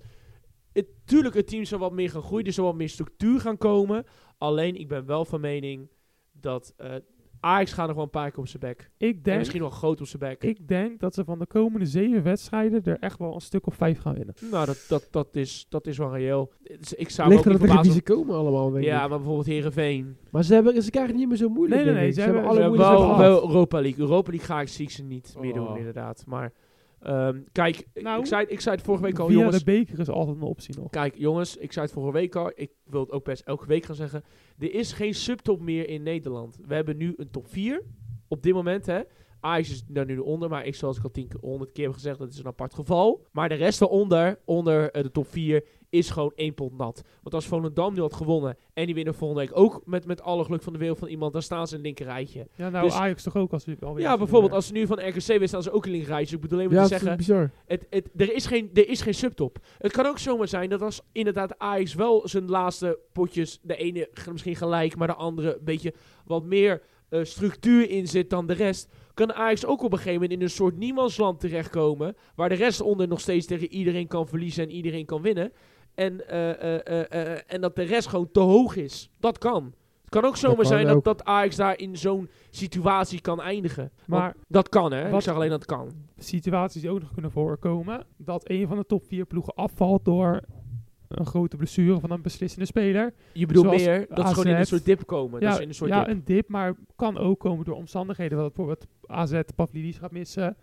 het, tuurlijk, het team zal wat meer gaan groeien. Er zal wat meer structuur gaan komen. Alleen, ik ben wel van mening dat eh, Ajax gaat nog wel een paar keer op zijn bek. ik En denk, misschien wel groot op zijn bek. ik denk dat ze van de komende zeven wedstrijden er echt wel een stuk of vijf gaan winnen. Nou, dat, dat, dat, is, dat is wel reëel. Dus Ik zou Ligt er ook er verbazen. divisie komen allemaal, denk Ja, ik. maar bijvoorbeeld Heerenveen. Maar ze, hebben, ze krijgen het niet meer zo moeilijk, Nee, nee, nee, ze Ze hebben hebben- alle ze wel, Europa League. Europa League ga ik, zie ik ze niet meer doen, Oh. inderdaad. Maar Ehm, kijk, Nou, ik, zei, ik zei het vorige week al, Via jongens. de beker is altijd een optie nog. Kijk, jongens, ik zei het vorige week al. Ik wil het ook best elke week gaan zeggen. Er is geen subtop meer in Nederland. We hebben nu een top 4. Op dit moment, hè. Ajax is daar nu onder, maar ik zoals ik al tien keer, honderd keer heb gezegd, dat is een apart geval. Maar de rest daaronder, onder eh, de top 4, is gewoon één pot nat. Want als Volendam nu had gewonnen en die winnen volgende week ook met, met alle geluk van de wereld van iemand, dan staan ze in een linker rijtje. Ja, nou, Dus- Ajax toch ook als we alweer Ja, bijvoorbeeld als ze nu van RKC winnen, staan ze ook in een linker rijtje. Ik bedoel alleen maar Ja, te is zeggen, bizar. het, het, er, is geen, er is geen subtop. Het kan ook zomaar zijn dat als inderdaad Ajax wel zijn laatste potjes, de ene misschien gelijk, maar de andere een beetje wat meer eh, structuur in zit dan de rest, kan Ajax ook op een gegeven moment in een soort niemandsland terechtkomen, waar de rest onder nog steeds tegen iedereen kan verliezen en iedereen kan winnen. En, eh, eh, eh, en dat de rest gewoon te hoog is. Dat kan. Het kan ook zomaar zijn dat, ook. dat Ajax daar in zo'n situatie kan eindigen. Want Maar dat kan, hè? Ik zeg alleen dat het kan. situaties die ook nog kunnen voorkomen, dat een van de top 4 ploegen afvalt door een grote blessure van een beslissende speler. Je bedoelt meer dat ze gewoon in een soort dip komen. ja, ze in een soort ja dip. een dip, maar kan ook komen door omstandigheden. Dat bijvoorbeeld AZ Pavlidis gaat missen,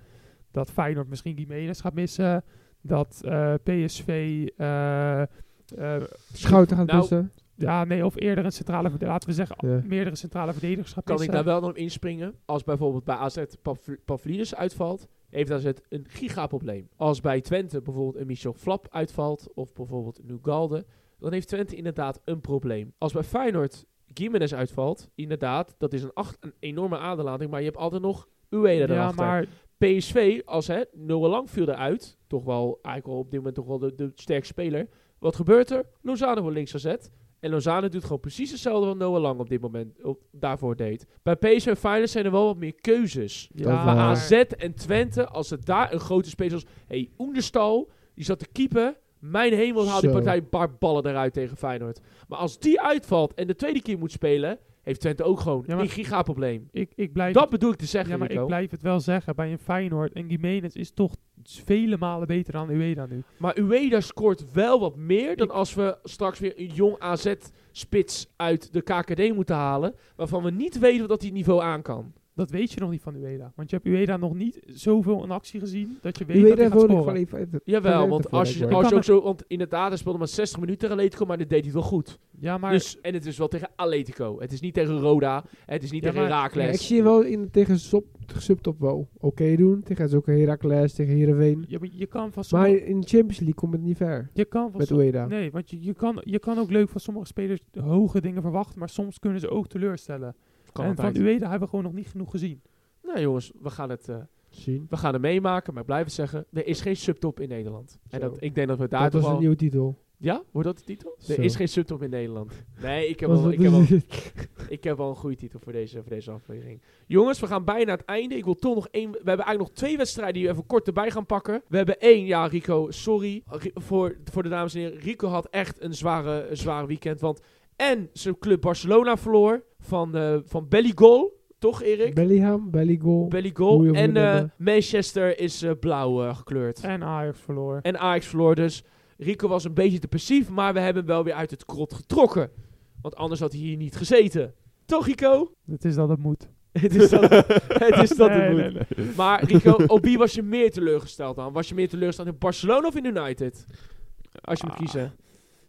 dat Feyenoord misschien Gimenez gaat missen, dat eh, PSV... eh, eh, Schouten gaat Nou, ja, nee, of eerder een centrale, laten we zeggen, Ja. meerdere centrale verdedigers kan ik daar wel nog op inspringen. Als bijvoorbeeld bij AZ Pavl- Pavlidis uitvalt, heeft AZ een gigaprobleem. Als bij Twente bijvoorbeeld een Michel Flap uitvalt, of bijvoorbeeld een Ugalde, dan heeft Twente inderdaad een probleem. Als bij Feyenoord Gimenez uitvalt, inderdaad, dat is een, acht, een enorme aderlating, maar je hebt altijd nog Ueda ja, erachter. maar PSV, als hè, Noah Lang viel eruit, toch wel, eigenlijk wel op dit moment toch wel de, de sterkste speler. Wat gebeurt er? Lozano wordt links gezet. En Lozano doet gewoon precies hetzelfde wat Noah Lang op dit moment op, daarvoor deed. Bij PSV en Feyenoord zijn er wel wat meer keuzes. Ja. AZ en Twente, als het daar een grote speler zoals... hey, Oenderstal, die zat te keeper. Mijn hemel haalt die partij een paar ballen eruit tegen Feyenoord. Maar als die uitvalt en de tweede keer moet spelen... heeft Twente ook gewoon Ja, een gigaprobleem. ik, ik blijf... Dat bedoel ik te zeggen, Ja, maar Rico. ik blijf het wel zeggen. Bij een Feyenoord en Gimenez is toch vele malen beter dan Ueda nu. Maar Ueda scoort wel wat meer dan als we straks weer een jong AZ-spits uit de KKD moeten halen. Waarvan we niet weten dat hij het niveau aan kan. Dat weet je nog niet van Ueda. Want je hebt Ueda nog niet zoveel in actie gezien dat je weet Je dat hij gaat scoren. van even. Jawel, want als je, als je ook zo... Want inderdaad, hij speelde maar 60 minuten tegen Atletico, maar dat deed hij wel goed. Ja, maar dus, en het is wel tegen Atletico. Het is niet tegen Roda. Het is niet Ja, tegen maar- Heracles. Ja, ik zie hem wel in, tegen sub, subtop wel oké doen. Tegen ook Heracles, tegen Heerenveen. je, je kan van Maar in de Champions League komt het niet ver. Je kan van Met Ueda. Nee, want je, je, kan, je kan ook leuk van sommige spelers hoge dingen verwachten, maar soms kunnen ze ook teleurstellen. Kan en van Ueda hebben we gewoon nog niet genoeg gezien. Nou jongens, we gaan het... eh, Zien. we gaan het meemaken, maar ik blijf het zeggen. Er is geen subtop in Nederland. En dat, ik denk dat we daar Dat toch was een nieuwe titel. Ja? Wordt dat de titel? Zo. Er is geen subtop in Nederland. Nee, ik heb, wel, ik, heb wel, [LAUGHS] ik heb wel een goede titel voor deze, voor deze aflevering. Jongens, we gaan bijna het einde. Ik wil toch nog één... We hebben eigenlijk nog twee wedstrijden die we even kort erbij gaan pakken. We hebben één, ja Rico, sorry voor, voor de dames en heren. Rico had echt een zware, een zware weekend. Want en zijn club Barcelona verloor van, eh van Belligol. Toch Erik? Bellingham, Belligol. Belligol. En eh. Manchester is eh, blauw gekleurd. En Ajax verloor. En Ajax verloor dus. Rico was een beetje te passief, maar we hebben hem wel weer uit het krot getrokken. Want anders had hij hier niet gezeten. Toch Rico? [LAUGHS] Het is dat het moet. het is dat het, [LAUGHS] is dat het moet. nee, nee. Maar Rico, op wie was je meer teleurgesteld dan? Was je meer teleurgesteld in Barcelona of in United? Als je moet Ah, kiezen.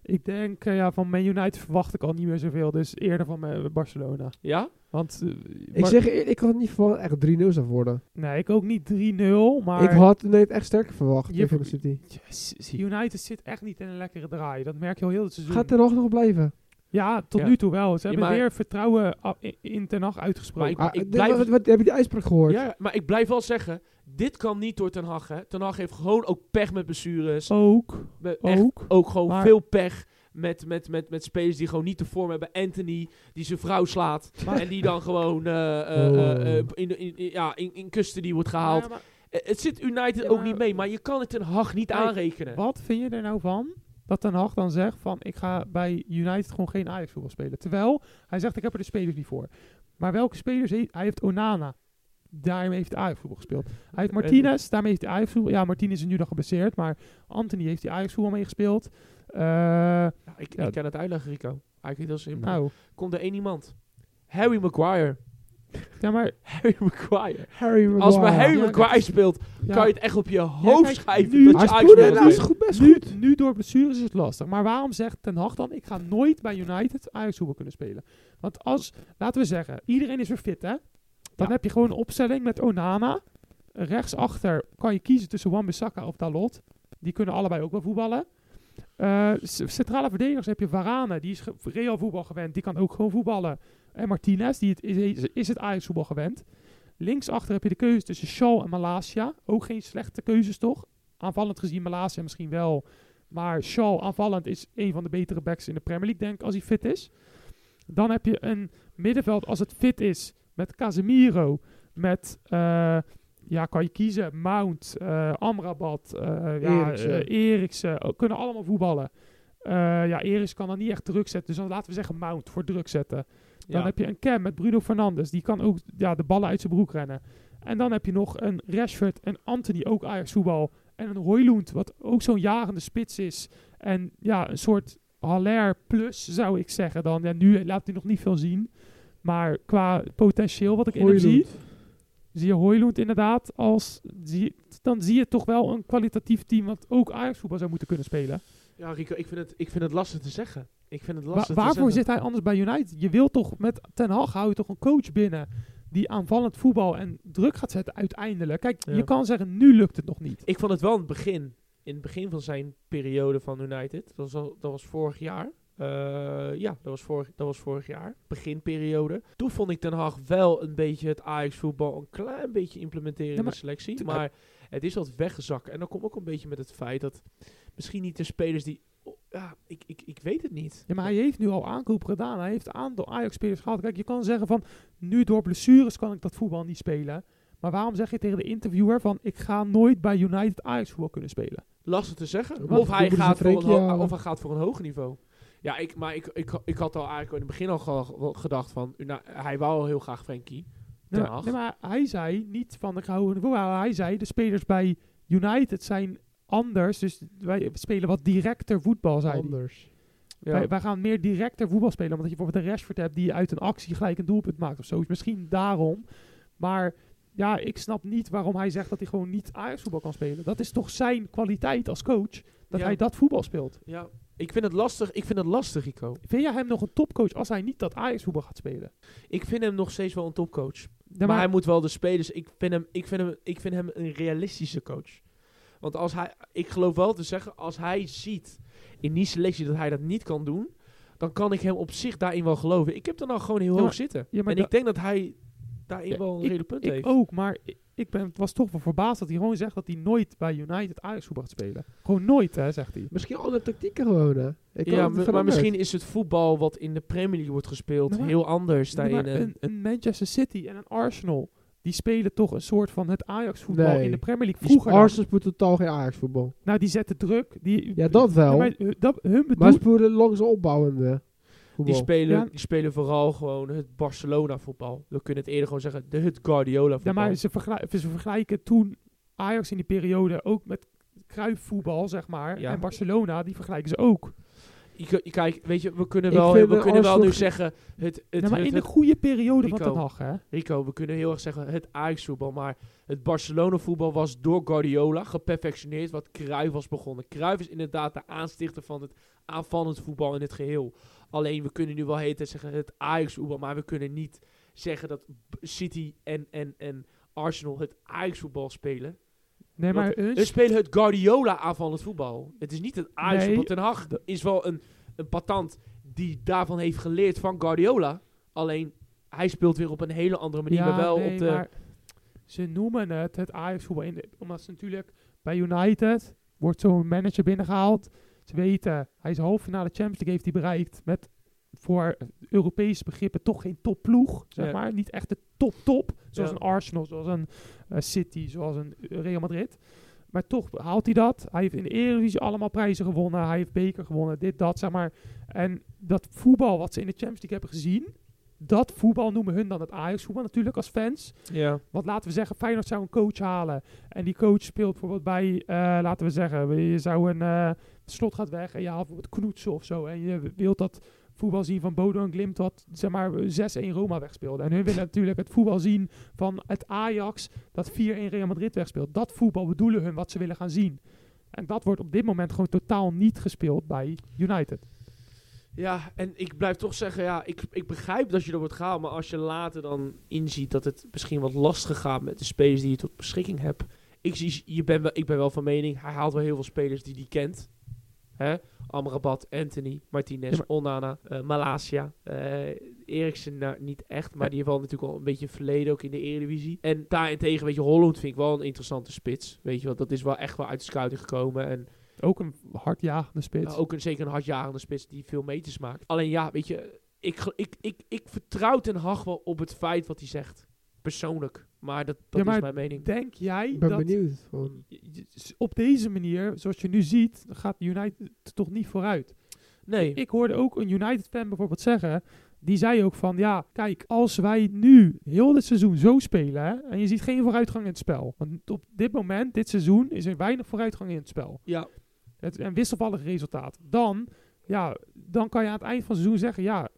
Ik denk, eh, ja, van Man United verwacht ik al niet meer zoveel. Dus eerder van eh, Barcelona. Ja? Want, eh, Ik zeg eerlijk, ik had niet verwacht echt 3-0 zou worden. Nee, ik ook niet 3-0, maar... Ik had nee, het echt sterker verwacht Je- City. Yes, United zit echt niet in een lekkere draai. Dat merk je al heel het seizoen. Gaat er nog nog blijven? Ja, tot Ja. nu toe wel. Ze Ja, hebben weer vertrouwen a- in- Ten Hag uitgesproken. Maar Ah, ik de- blijf- wat, wat, heb je die uitspraak gehoord? ja, maar ik blijf wel zeggen, dit kan niet door Ten Hag. Hè. Ten Hag heeft gewoon ook pech met blessures. ook, echt ook. ook gewoon Maar- veel pech met, met, met, met spelers die gewoon niet de vorm hebben. Anthony, die zijn vrouw slaat. Maar- en die dan gewoon eh, eh, eh, eh, Oh. in, in, in- ja, in, in custody wordt gehaald. Ja, maar Eh, het zit United Ja, ook niet mee, maar je kan het Ten Hag niet aanrekenen. wat vind je er nou van dat Ten Hag dan zegt van ik ga bij United gewoon geen Ajax voetbal spelen. Terwijl hij zegt ik heb er de spelers niet voor. Maar welke spelers heeft hij? heeft Onana. Daarmee heeft hij Ajax voetbal gespeeld. Hij heeft Martinez, daarmee heeft hij Ajax voetbal. Ja, Martinez is nu dan geblesseerd, maar Anthony heeft hij Ajax voetbal meegespeeld. Eh Ja, ik, Ja. ik kan het uitleggen, Rico. Eigenlijk heel simpel. nou, Komt er één iemand. Harry Maguire. Ja, maar [LAUGHS] Harry Maguire. Harry Maguire. Als maar Harry Ja, Maguire speelt, ja, kan je het echt op je hoofd kijk, schrijven nu- dat je Ajax nou is goed, best nu, goed. nu door blessures is het lastig. Maar waarom zegt Ten Hag dan, ik ga nooit bij United Ajax voetbal kunnen spelen? Want als, laten we zeggen, iedereen is weer fit, hè? Dan Ja. heb je gewoon een opstelling met Onana. Rechtsachter kan je kiezen tussen Wan-Bissaka of Dalot. Die kunnen allebei ook wel voetballen. Eh, centrale verdedigers heb je Varane, die is Real voetbal gewend. Die kan ook gewoon voetballen. En Martinez, die het, is, is het Ajax voetbal gewend. Linksachter heb je de keuze tussen Shaw en Malasia. Ook geen slechte keuzes, toch? Aanvallend gezien Malasia misschien wel. Maar Shaw aanvallend is een van de betere backs in de Premier League, denk ik, als hij fit is. Dan heb je een middenveld als het fit is met Casemiro. Met, eh, ja, kan je kiezen, Mount, eh, Amrabat, ja, Eriksen. eh, Eriksen. eh, kunnen allemaal voetballen. Ja, Eriksen kan dan niet echt druk zetten. Dus dan laten we zeggen Mount voor druk zetten. Dan Ja. heb je een Cam met Bruno Fernandes. Die kan ook ja, de ballen uit zijn broek rennen. En dan heb je nog een Rashford en Anthony, ook Ajax voetbal. En een Hoylund, wat ook zo'n jagende spits is. En ja, een soort Haller plus, zou ik zeggen dan. Ja, nu laat hij nog niet veel zien. Maar qua potentieel wat ik in hem zie, zie je Hoylund inderdaad als... Zie, dan zie je toch wel een kwalitatief team wat ook Ajax voetbal zou moeten kunnen spelen. Ja, Rico, ik vind, het, ik vind het lastig te zeggen. Ik vind het lastig te waarvoor zit hij anders bij United? Je wilt toch met Ten Hag hou je toch een coach binnen die aanvallend voetbal en druk gaat zetten uiteindelijk. Kijk, Ja. je kan zeggen nu lukt het nog niet. Ik vond het wel in het begin, in het begin van zijn periode van United, dat was, al, dat was vorig jaar. Eh, ja, dat was, vorig, dat was vorig jaar, beginperiode. Toen vond ik Den Haag wel een beetje het Ajax-voetbal een klein beetje implementeren Ja, in de selectie. Maar het is wat weggezakt. En dat komt ook een beetje met het feit dat misschien niet de spelers die... oh, ja, ik, ik, ik weet het niet. Ja, maar hij heeft nu al aankopen gedaan. Hij heeft een aantal Ajax-spelers gehad. Kijk, je kan zeggen van nu door blessures kan ik dat voetbal niet spelen. Maar waarom zeg je tegen de interviewer van ik ga nooit bij United Ajax voetbal kunnen spelen? Lastig te zeggen. Of hij, gaat voor een halen? of hij gaat voor een hoger niveau. Ja, ik, maar ik, ik, ik had al eigenlijk in het begin al gedacht van... Nou, hij wou al heel graag Frenkie. Ten Nee, maar hij zei niet van ik hou een voetbal. Hij zei de spelers bij United zijn anders. Dus wij spelen wat directer voetbal, zei hij. Anders. Ja. Wij, wij gaan meer directer voetbal spelen. Omdat je bijvoorbeeld een Rashford hebt die uit een actie gelijk een doelpunt maakt of zo. Dus misschien daarom. Maar ja, ik snap niet waarom hij zegt dat hij gewoon niet Ajax voetbal kan spelen. Dat is toch zijn kwaliteit als coach. Dat Ja. hij dat voetbal speelt. Ja, ik vind het lastig. Ik vind het lastig, Rico. Vind jij hem nog een topcoach als hij niet dat Ajax voetbal gaat spelen? Ik vind hem nog steeds wel een topcoach. Ja, maar, maar hij moet wel de spelers... Ik vind, hem, ik, vind hem, ik vind hem een realistische coach. Want als hij... Ik geloof wel te zeggen, als hij ziet in die selectie dat hij dat niet kan doen... Dan kan ik hem op zich daarin wel geloven. Ik heb er nou gewoon heel Ja, hoog maar- zitten. ja, en ik denk dat hij daarin Ja, wel een ik- redelijk punt ik heeft. ook, maar ik- ben, was toch wel verbaasd dat hij gewoon zegt dat hij nooit bij United Ajax voetbal gaat spelen. Gewoon nooit, hè, zegt hij. Misschien andere tactieken gewoon, hè. Ik Ja, maar, misschien is het voetbal wat in de Premier League wordt gespeeld heel anders daarin. En- een, een Manchester City en een Arsenal, die spelen toch een soort van het Ajax voetbal Nee. in de Premier League. Vroeger dan. Arsenal speelt totaal geen Ajax voetbal. Nou, die zetten druk. Die, Ja, dat wel. Ja, maar, eh, dat, hun Maar ze spelen langzaam opbouwende voetbal. die, spelen, Ja. die spelen vooral gewoon het Barcelona voetbal. We kunnen het eerder gewoon zeggen, de, het Guardiola ja, voetbal. maar ze, vergelijk- ze vergelijken toen Ajax in die periode ook met kruifvoetbal, zeg maar. Ja. En Barcelona, die vergelijken ze ook. Kijk, weet je, we kunnen wel, we kunnen wel nu zeggen, het, het, ja, maar het- in de goede periode van Rico. Ten Hag, hè. Rico, we kunnen heel erg zeggen het Ajax voetbal, maar het Barcelona voetbal was door Guardiola geperfectioneerd, wat Cruijff was begonnen. Cruijff is inderdaad de aanstichter van het aanvallend voetbal in het geheel. Alleen, we kunnen nu wel heet zeggen het Ajax voetbal, maar we kunnen niet zeggen dat City en, en, en Arsenal het Ajax voetbal spelen. Nee, maar hun We spelen het Guardiola aanvallend voetbal. Het is niet het Ajax Nee. voetbal. Ten Hag is wel een, een patant die daarvan heeft geleerd van Guardiola. Alleen, hij speelt weer op een hele andere manier, maar wel nee, op de... maar ze noemen het het Ajax voetbal. Omdat ze natuurlijk bij United wordt zo'n manager binnengehaald. Ze weten, hij is halve finale Champions League heeft hij bereikt met voor Europese begrippen toch geen topploeg, zeg Ja. maar. Niet echt de top top, zoals Ja. een Arsenal, zoals een eh, City, zoals een Real Madrid. Maar toch haalt hij dat. Hij heeft in de Eredivisie allemaal prijzen gewonnen. Hij heeft beker gewonnen, dit, dat, zeg maar. En dat voetbal wat ze in de Champions League hebben gezien, dat voetbal noemen hun dan het Ajax-voetbal natuurlijk als fans. ja. Want laten we zeggen, Feyenoord zou een coach halen. En die coach speelt bijvoorbeeld bij, eh, laten we zeggen, je zou een eh, slot gaat weg en je haalt bijvoorbeeld Knoetsen of zo. En je wilt dat voetbal zien van Bodo en Glimt dat zeg maar 6-1 Roma wegspeelde. En hun willen natuurlijk het voetbal zien van het Ajax dat 4-1 Real Madrid wegspeelt. Dat voetbal bedoelen hun wat ze willen gaan zien. En dat wordt op dit moment gewoon totaal niet gespeeld bij United. Ja, en ik blijf toch zeggen, ja, ik, ik begrijp dat je er wordt gehaald, maar als je later dan inziet dat het misschien wat lastiger gaat met de spelers die je tot beschikking hebt. Ik, zie, je ben wel, ik ben wel van mening, hij haalt wel heel veel spelers die hij kent. Hè? Amrabat, Anthony, Martinez, Ja, maar- Onana, eh, Malasia. eh Eriksen nou, niet echt, maar die heeft wel natuurlijk al een beetje verleden ook in de Eredivisie. En daarentegen, weet je, Holland vind ik wel een interessante spits. Weet je wel, dat is wel echt wel uit de scouting gekomen. En Ook een hardjagende spits. ja, ook een, zeker een hardjagende spits die veel meters maakt. Alleen ja, weet je, ik, ik, ik, ik vertrouw Ten Hag wel op het feit wat hij zegt. Persoonlijk. Maar dat, dat Ja, maar is mijn mening. Denk jij Ik ben dat benieuwd. Op deze manier, zoals je nu ziet, gaat United toch niet vooruit? Nee. Ik hoorde ook een United-fan bijvoorbeeld zeggen. Die zei ook van, ja, kijk, als wij nu heel dit seizoen zo spelen, hè, en je ziet geen vooruitgang in het spel. Want op dit moment, dit seizoen, is er weinig vooruitgang in het spel. ja, Het, een wisselvallig resultaat. Dan, ja, dan kan je aan het eind van het seizoen zeggen, ja,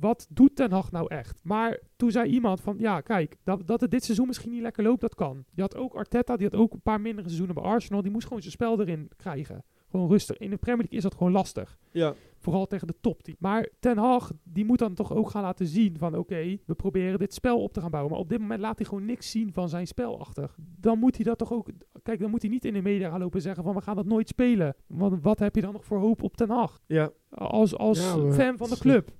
wat doet Ten Hag nou echt? Maar toen zei iemand van, ja, kijk, dat, dat het dit seizoen misschien niet lekker loopt, dat kan. Je had ook Arteta, die had ook een paar mindere seizoenen bij Arsenal. Die moest gewoon zijn spel erin krijgen. Gewoon rustig. In de Premier League is dat gewoon lastig. ja. Vooral tegen de topteam. Maar Ten Hag, die moet dan toch ook gaan laten zien van... oké, we proberen dit spel op te gaan bouwen. Maar op dit moment laat hij gewoon niks zien van zijn spel achter. Dan moet hij dat toch ook... Kijk, dan moet hij niet in de media gaan lopen zeggen van... we gaan dat nooit spelen. Want wat heb je dan nog voor hoop op Ten Hag? ja. Als, als Ja, maar- fan van de club.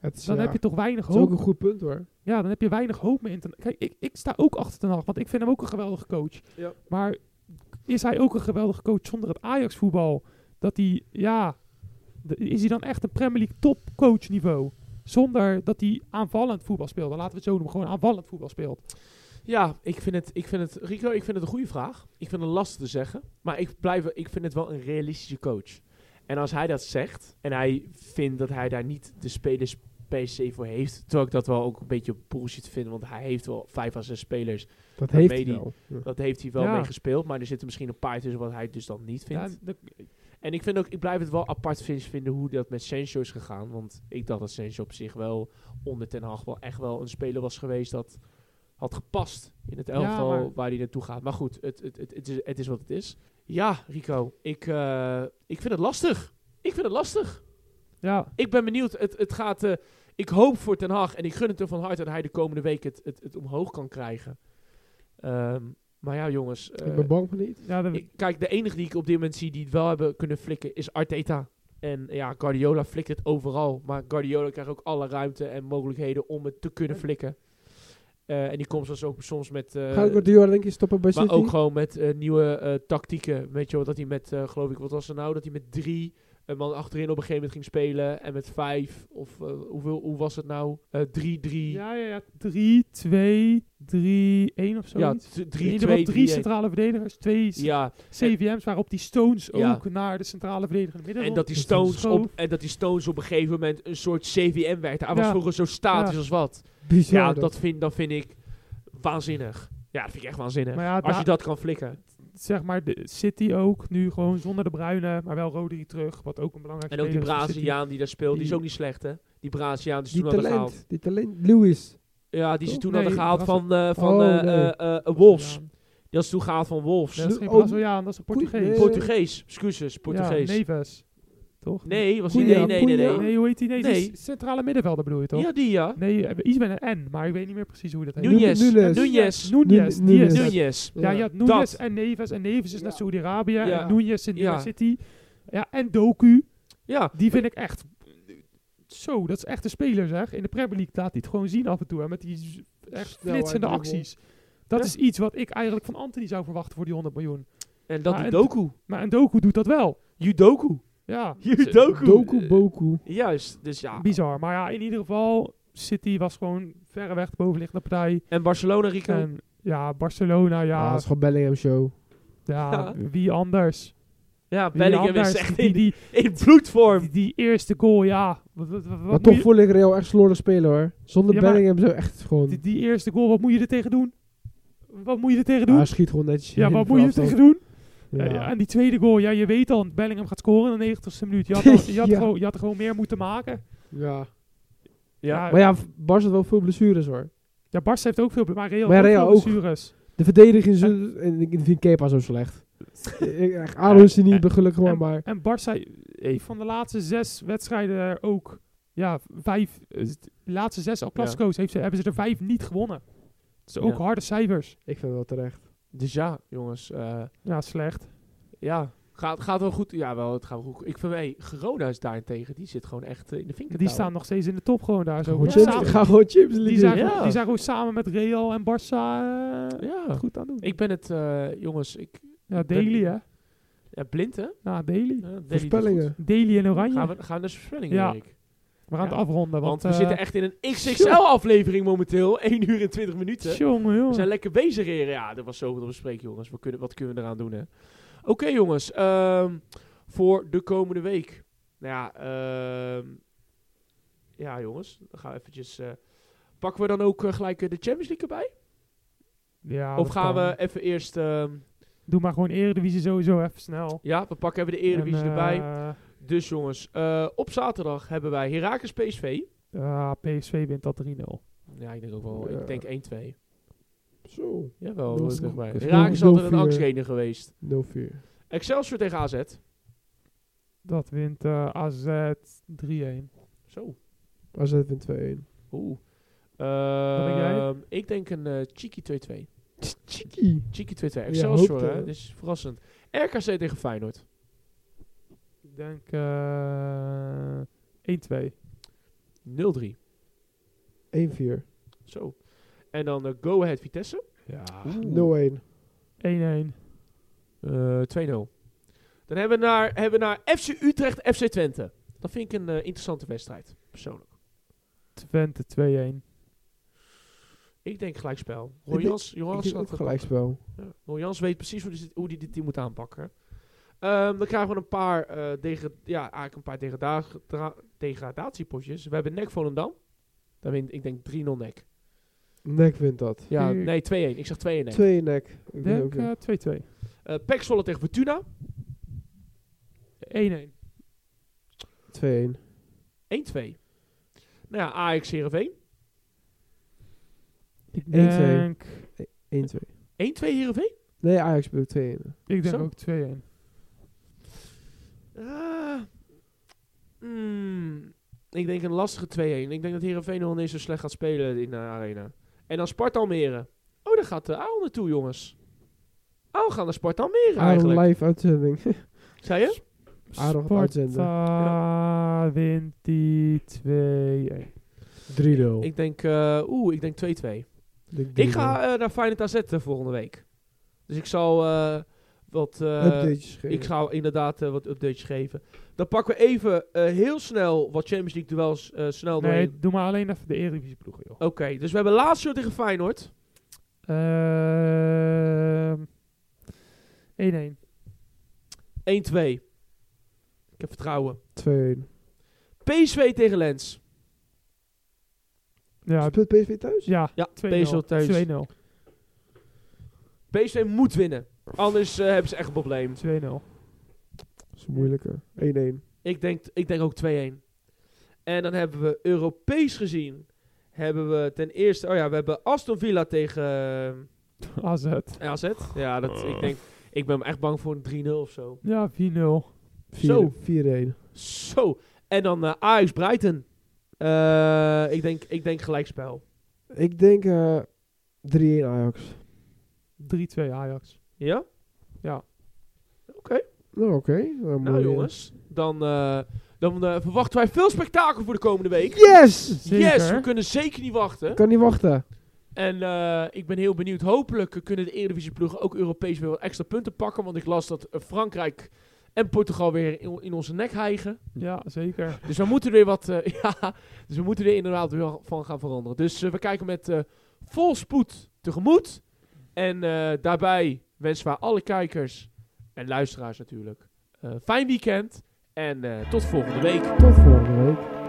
Het is, Dan ja, heb je toch weinig het is ook hoop. een goed punt hoor. Ja, dan heb je weinig hoop meer in Ten Kijk, ik, ik sta ook achter Ten Hag. Want ik vind hem ook een geweldige coach. Ja. Maar is hij ook een geweldige coach zonder het Ajax voetbal? Dat hij, ja... Is hij dan echt een Premier League topcoach niveau? Zonder dat hij aanvallend voetbal speelt. Dan laten we het zo noemen. Gewoon aanvallend voetbal speelt. Ja, ik vind, het, ik vind het, Rico, ik vind het een goede vraag. Ik vind het lastig te zeggen. Maar ik, blijf, ik vind het wel een realistische coach. En als hij dat zegt, en hij vindt dat hij daar niet de spelers se voor heeft, terwijl ik dat wel ook een beetje bullshit vind, want hij heeft wel vijf à zes spelers. Dat heeft hij wel. Ja. Dat heeft hij wel Ja. mee gespeeld, maar er zitten misschien een paar tussen wat hij dus dan niet vindt. Ja, En ik, vind ook, ik blijf het wel apart vind- vinden hoe dat met Sancho is gegaan. Want ik dacht dat Sancho op zich wel onder Ten Hag wel echt wel een speler was geweest dat had gepast in het elftal waar hij naartoe gaat. Maar goed, het, het, het, het, is, het is wat het is. Ja, Rico, ik, eh, ik vind het lastig. Ik vind het lastig. ja, Ik ben benieuwd. Het, het gaat, eh, ik hoop voor Ten Hag en ik gun het hem van harte dat hij de komende week het, het, het omhoog kan krijgen. Ehm, maar ja, jongens. ik eh, ben bang voor niet. ja, ik, kijk, de enige die ik op dit moment zie die het wel hebben kunnen flikken is Arteta. En ja, Guardiola flikt het overal. Maar Guardiola krijgt ook alle ruimte en mogelijkheden om het te kunnen flikken. Eh, en die komt soms ook soms met... eh, Gaat Guardiola denk je stoppen bij maar City? ook gewoon met eh, nieuwe eh, tactieken. Weet je wel, dat hij met, eh, geloof ik, wat was er nou? Dat hij met drie een man achterin op een gegeven moment ging spelen. En met vijf, of eh, hoeveel, hoe was het nou? Eh, drie, drie. ja, ja, ja. 3, 2, 3, 1 of zo. Ja, in t- ieder drie, centrale verdedigers, twee Ja, CVM's waarop die Stones Ja. ook naar de centrale verdediger midden. En dat die Stones op, en dat die Stones op een gegeven moment een soort CVM werd. Hij was vroeger zo statisch als wat. Bizar Ja, dat. vind, dat vind ik waanzinnig. Ja, dat vind ik echt waanzinnig. Ja, als je dat kan flikken. Zeg maar de City ook nu gewoon zonder de Bruine, maar wel Rodri terug, wat ook een belangrijk En ook die is. Braziliaan die daar speelt, die is ook niet slecht hè. Die Braziliaan die ze Die toen hadden gehaald. talent, die talent. Lewis. Ja, die ze toen Nee, hadden gehaald van, eh van Oh, eh, nee. eh, Wolves. Die had ze toen gehaald van Wolves. dat is geen Oh, Braziliaan, dat is een Portugees. nee. Portugees, excuses, Portugees. Ja, Neves. Toch? nee, was die, Cunha, nee, nee, nee, nee. Hoe heet die? Nee, Nee. centrale middenvelder bedoel je toch? Ja, die ja. Nee, eh, iets met een N, maar ik weet niet meer precies hoe dat heet. Nunez. Nunes. Nunez. Nunez. Nu- Nunes. Nunez. Nunez. Ja, je had Nunez Dat. en Neves. En Neves is Ja. naar Saudi-Arabië. Ja. En Nunez in Ja. New City. Ja, en Doku. Ja, Die vind ik echt... Zo, dat is echt een speler zeg. In de Premier League laat hij het gewoon zien af en toe. Hè, met die echt flitsende acties. Dat Ja. is iets wat ik eigenlijk van Anthony zou verwachten voor die 100 miljoen. en dat Maar doet en- Doku. Maar Ndoku doet dat wel. Judoku. Ja, Judoku. Doku Boku. Juist, dus ja. bizar. Maar ja, in ieder geval, City was gewoon verreweg de bovenliggende partij. En Barcelona, Rico? En ja, Barcelona, Ja, ja, dat is gewoon Bellingham show. ja, Ja. wie anders? ja, Wie Bellingham anders? is echt die, in, die, in bloedvorm. die, die eerste goal, ja. Wat, wat, wat Maar toch je- voel ik Real echt slordig spelen hoor. Zonder Ja, Bellingham zo echt gewoon... die, die eerste goal, wat moet je er tegen doen? Wat moet je er tegen doen? Ah, hij schiet gewoon netjes ja, wat moet je er tegen doen? Ja. En die tweede goal, ja, je weet dan, Bellingham gaat scoren in de 90ste minuut. Je had, al- [LAUGHS] je had, Ja. gewoon, je had gewoon meer moeten maken. Ja. Ja, Maar ja, Barca had wel veel blessures hoor. Ja, Barca heeft ook veel, maar Real, Maar ook Real ook. blessures. De verdediging is... En ik vind Kepa zo slecht. [LAUGHS] Aaron is er niet gelukkig maar, maar... En Barca heeft van de laatste zes wedstrijden ook, ja, vijf, eh, de laatste zes al Clasico's heeft ze, hebben ze er vijf niet gewonnen. Dat is ook harde cijfers. Ik vind het wel terecht. Dus ja, jongens. eh, Ja, slecht. ja, gaat, gaat wel goed. Ja, wel, het gaat wel goed. Ik vind, hey, Gerona is daarentegen, die zit gewoon echt eh, in de vinken. Die staan nog steeds in de top gewoon daar zo. Gewoon Ja. Champions- Samen- Ga gewoon Champions die, zijn, die zijn gewoon samen met Real en Barça eh, Ja. goed aan doen. Ik ben het, eh, jongens, ik... ja, Daily hè. Ja, blind hè? Ja, Daily. Daily Voorspellingen. Daily en. Oranje. Gaan we, gaan we naar de voorspellingen, Ja. Erik? We gaan Ja. het afronden. Want, Want, we eh, zitten echt in een XXL-aflevering momenteel. [LAUGHS] 1 uur en 20 minuten. Jongen, We zijn lekker bezig, heren. Ja, er was zoveel te bespreken, jongens. We kunnen, wat kunnen we eraan doen, hè? Oké, jongens. ehm, voor de komende week. Nou ja, ehm, ja, jongens. Dan gaan we eventjes... eh, pakken we dan ook eh, gelijk eh, de Champions League erbij? Ja, of gaan kan. we even eerst... ehm, Doe maar gewoon Eredivisie sowieso even snel. ja, we pakken even de Eredivisie En, erbij. Dus jongens, eh, op zaterdag hebben wij Heracles PSV. ja, PSV wint dat 3-0. Ja, ik denk ook wel. Ja. Ik denk 1-2. Zo. Jawel, dat is dat is is nul- altijd een 0-4. angstgene geweest. 0-4. Excelsior tegen AZ. Dat wint eh, AZ 3-1. Zo. AZ wint 2-1. Oeh. Ehm, ik denk een eh Chiki 2-2. Chiki. Chiki 2-2. Ja, Excelsior, hoopte. hè? Dus verrassend. RKC tegen Feyenoord. Ik denk eh 1-2. 0-3. 1-4. Zo. En dan eh, Go Ahead Vitesse. Ja. 0-1. 1-1. Eh 2-0. Dan hebben we, naar, hebben we naar FC Utrecht, FC Twente. Dat vind ik een eh, interessante wedstrijd, persoonlijk. Twente 2-1. Ik denk gelijkspel. Ik Roy denk- Jans, Ik denk had ook het gelijkspel. Ja. Weet precies hoe hij dit, hoe die dit team moet aanpakken. Ehm, dan krijgen we een paar, eh degra- ja, eigenlijk een paar degrada degradatiepotjes. We hebben NEC Volendam. Daar wint, ik denk 3-0 NEC. Nek wint dat. Ja, nee, 2-1. Ik zeg 2-1 NEC. 2 nek. Ik Ik denk denk ook. eh 2-2. Eh PEC Zwolle tegen Fortuna. 1-1. 2-1. 1-2. Nou ja, Ajax Heerenveen. Ik 1-2. denk, 1-2. 1-2 Heerenveen? Nee, Ajax speelt 2-1. ik denk Zo. ook 2-1. Ah, mm, ik denk een lastige 2-1. Ik denk dat Heerenveen nog niet zo slecht gaat spelen in de arena. En dan Sparta Almere. Oh, daar gaat de Aal naartoe, jongens. Oh, we gaan naar Sparta Almere eigenlijk. live uitzending. [LAUGHS] Zei je? Aardig uitzenden. Sparta wint die 2-1. 3-0. Ik denk, eh, oeh, ik denk 2-2. denk Ik 3-0. ga eh, naar Feyenoord AZ de volgende week. Dus ik zal eh, wat... eh, Updates geven. ik ga inderdaad eh, wat updates geven. Dan pakken we even eh, heel snel wat Champions League duels eh, snel Nee, doorheen. doe maar alleen even de Eredivisie ploegen, joh. Oké, dus we hebben Lazio tegen Feyenoord. Ehm 1-1. 1-2. Ik heb vertrouwen. 2-1. PSV tegen Lens. Ja, Speelt PSV thuis? ja, Ja, 2-0. PSV thuis. 2-0. PSV moet winnen. Anders eh, hebben ze echt een probleem. 2-0. Dat is moeilijker. 1-1. Ik denk, ik denk ook 2-1. En dan hebben we Europees gezien. Hebben we ten eerste... Oh ja, we hebben Aston Villa tegen [LAUGHS] eh, AZ. AZ. Ja, dat, ik denk... Ik ben echt bang voor een 3-0 of zo. Ja, 4-0. Zo. 4-1. Zo. En dan eh Ajax Brighton. Eh, ik, denk, ik denk gelijkspel. Ik denk eh 3-1 Ajax. 3-2 Ajax. Ja? Ja. Oké. Nou, oké. Nou, Nou mooi, jongens. Dan, eh, dan eh, verwachten wij veel spektakel voor de komende week. Yes! Zeker. Yes, we kunnen zeker niet wachten. Ik kan niet wachten. En eh, ik ben heel benieuwd. Hopelijk kunnen de Eredivisie ploegen ook Europees weer wat extra punten pakken. Want ik las dat Frankrijk en Portugal weer in, in onze nek hijgen. Ja, zeker. Dus we moeten er weer wat. eh, [LAUGHS] ja, dus we moeten er inderdaad weer van gaan veranderen. Dus we kijken met eh, vol spoed tegemoet. En eh, daarbij wensen we alle kijkers en luisteraars natuurlijk. eh, fijn weekend. En eh, tot volgende week. Tot volgende week.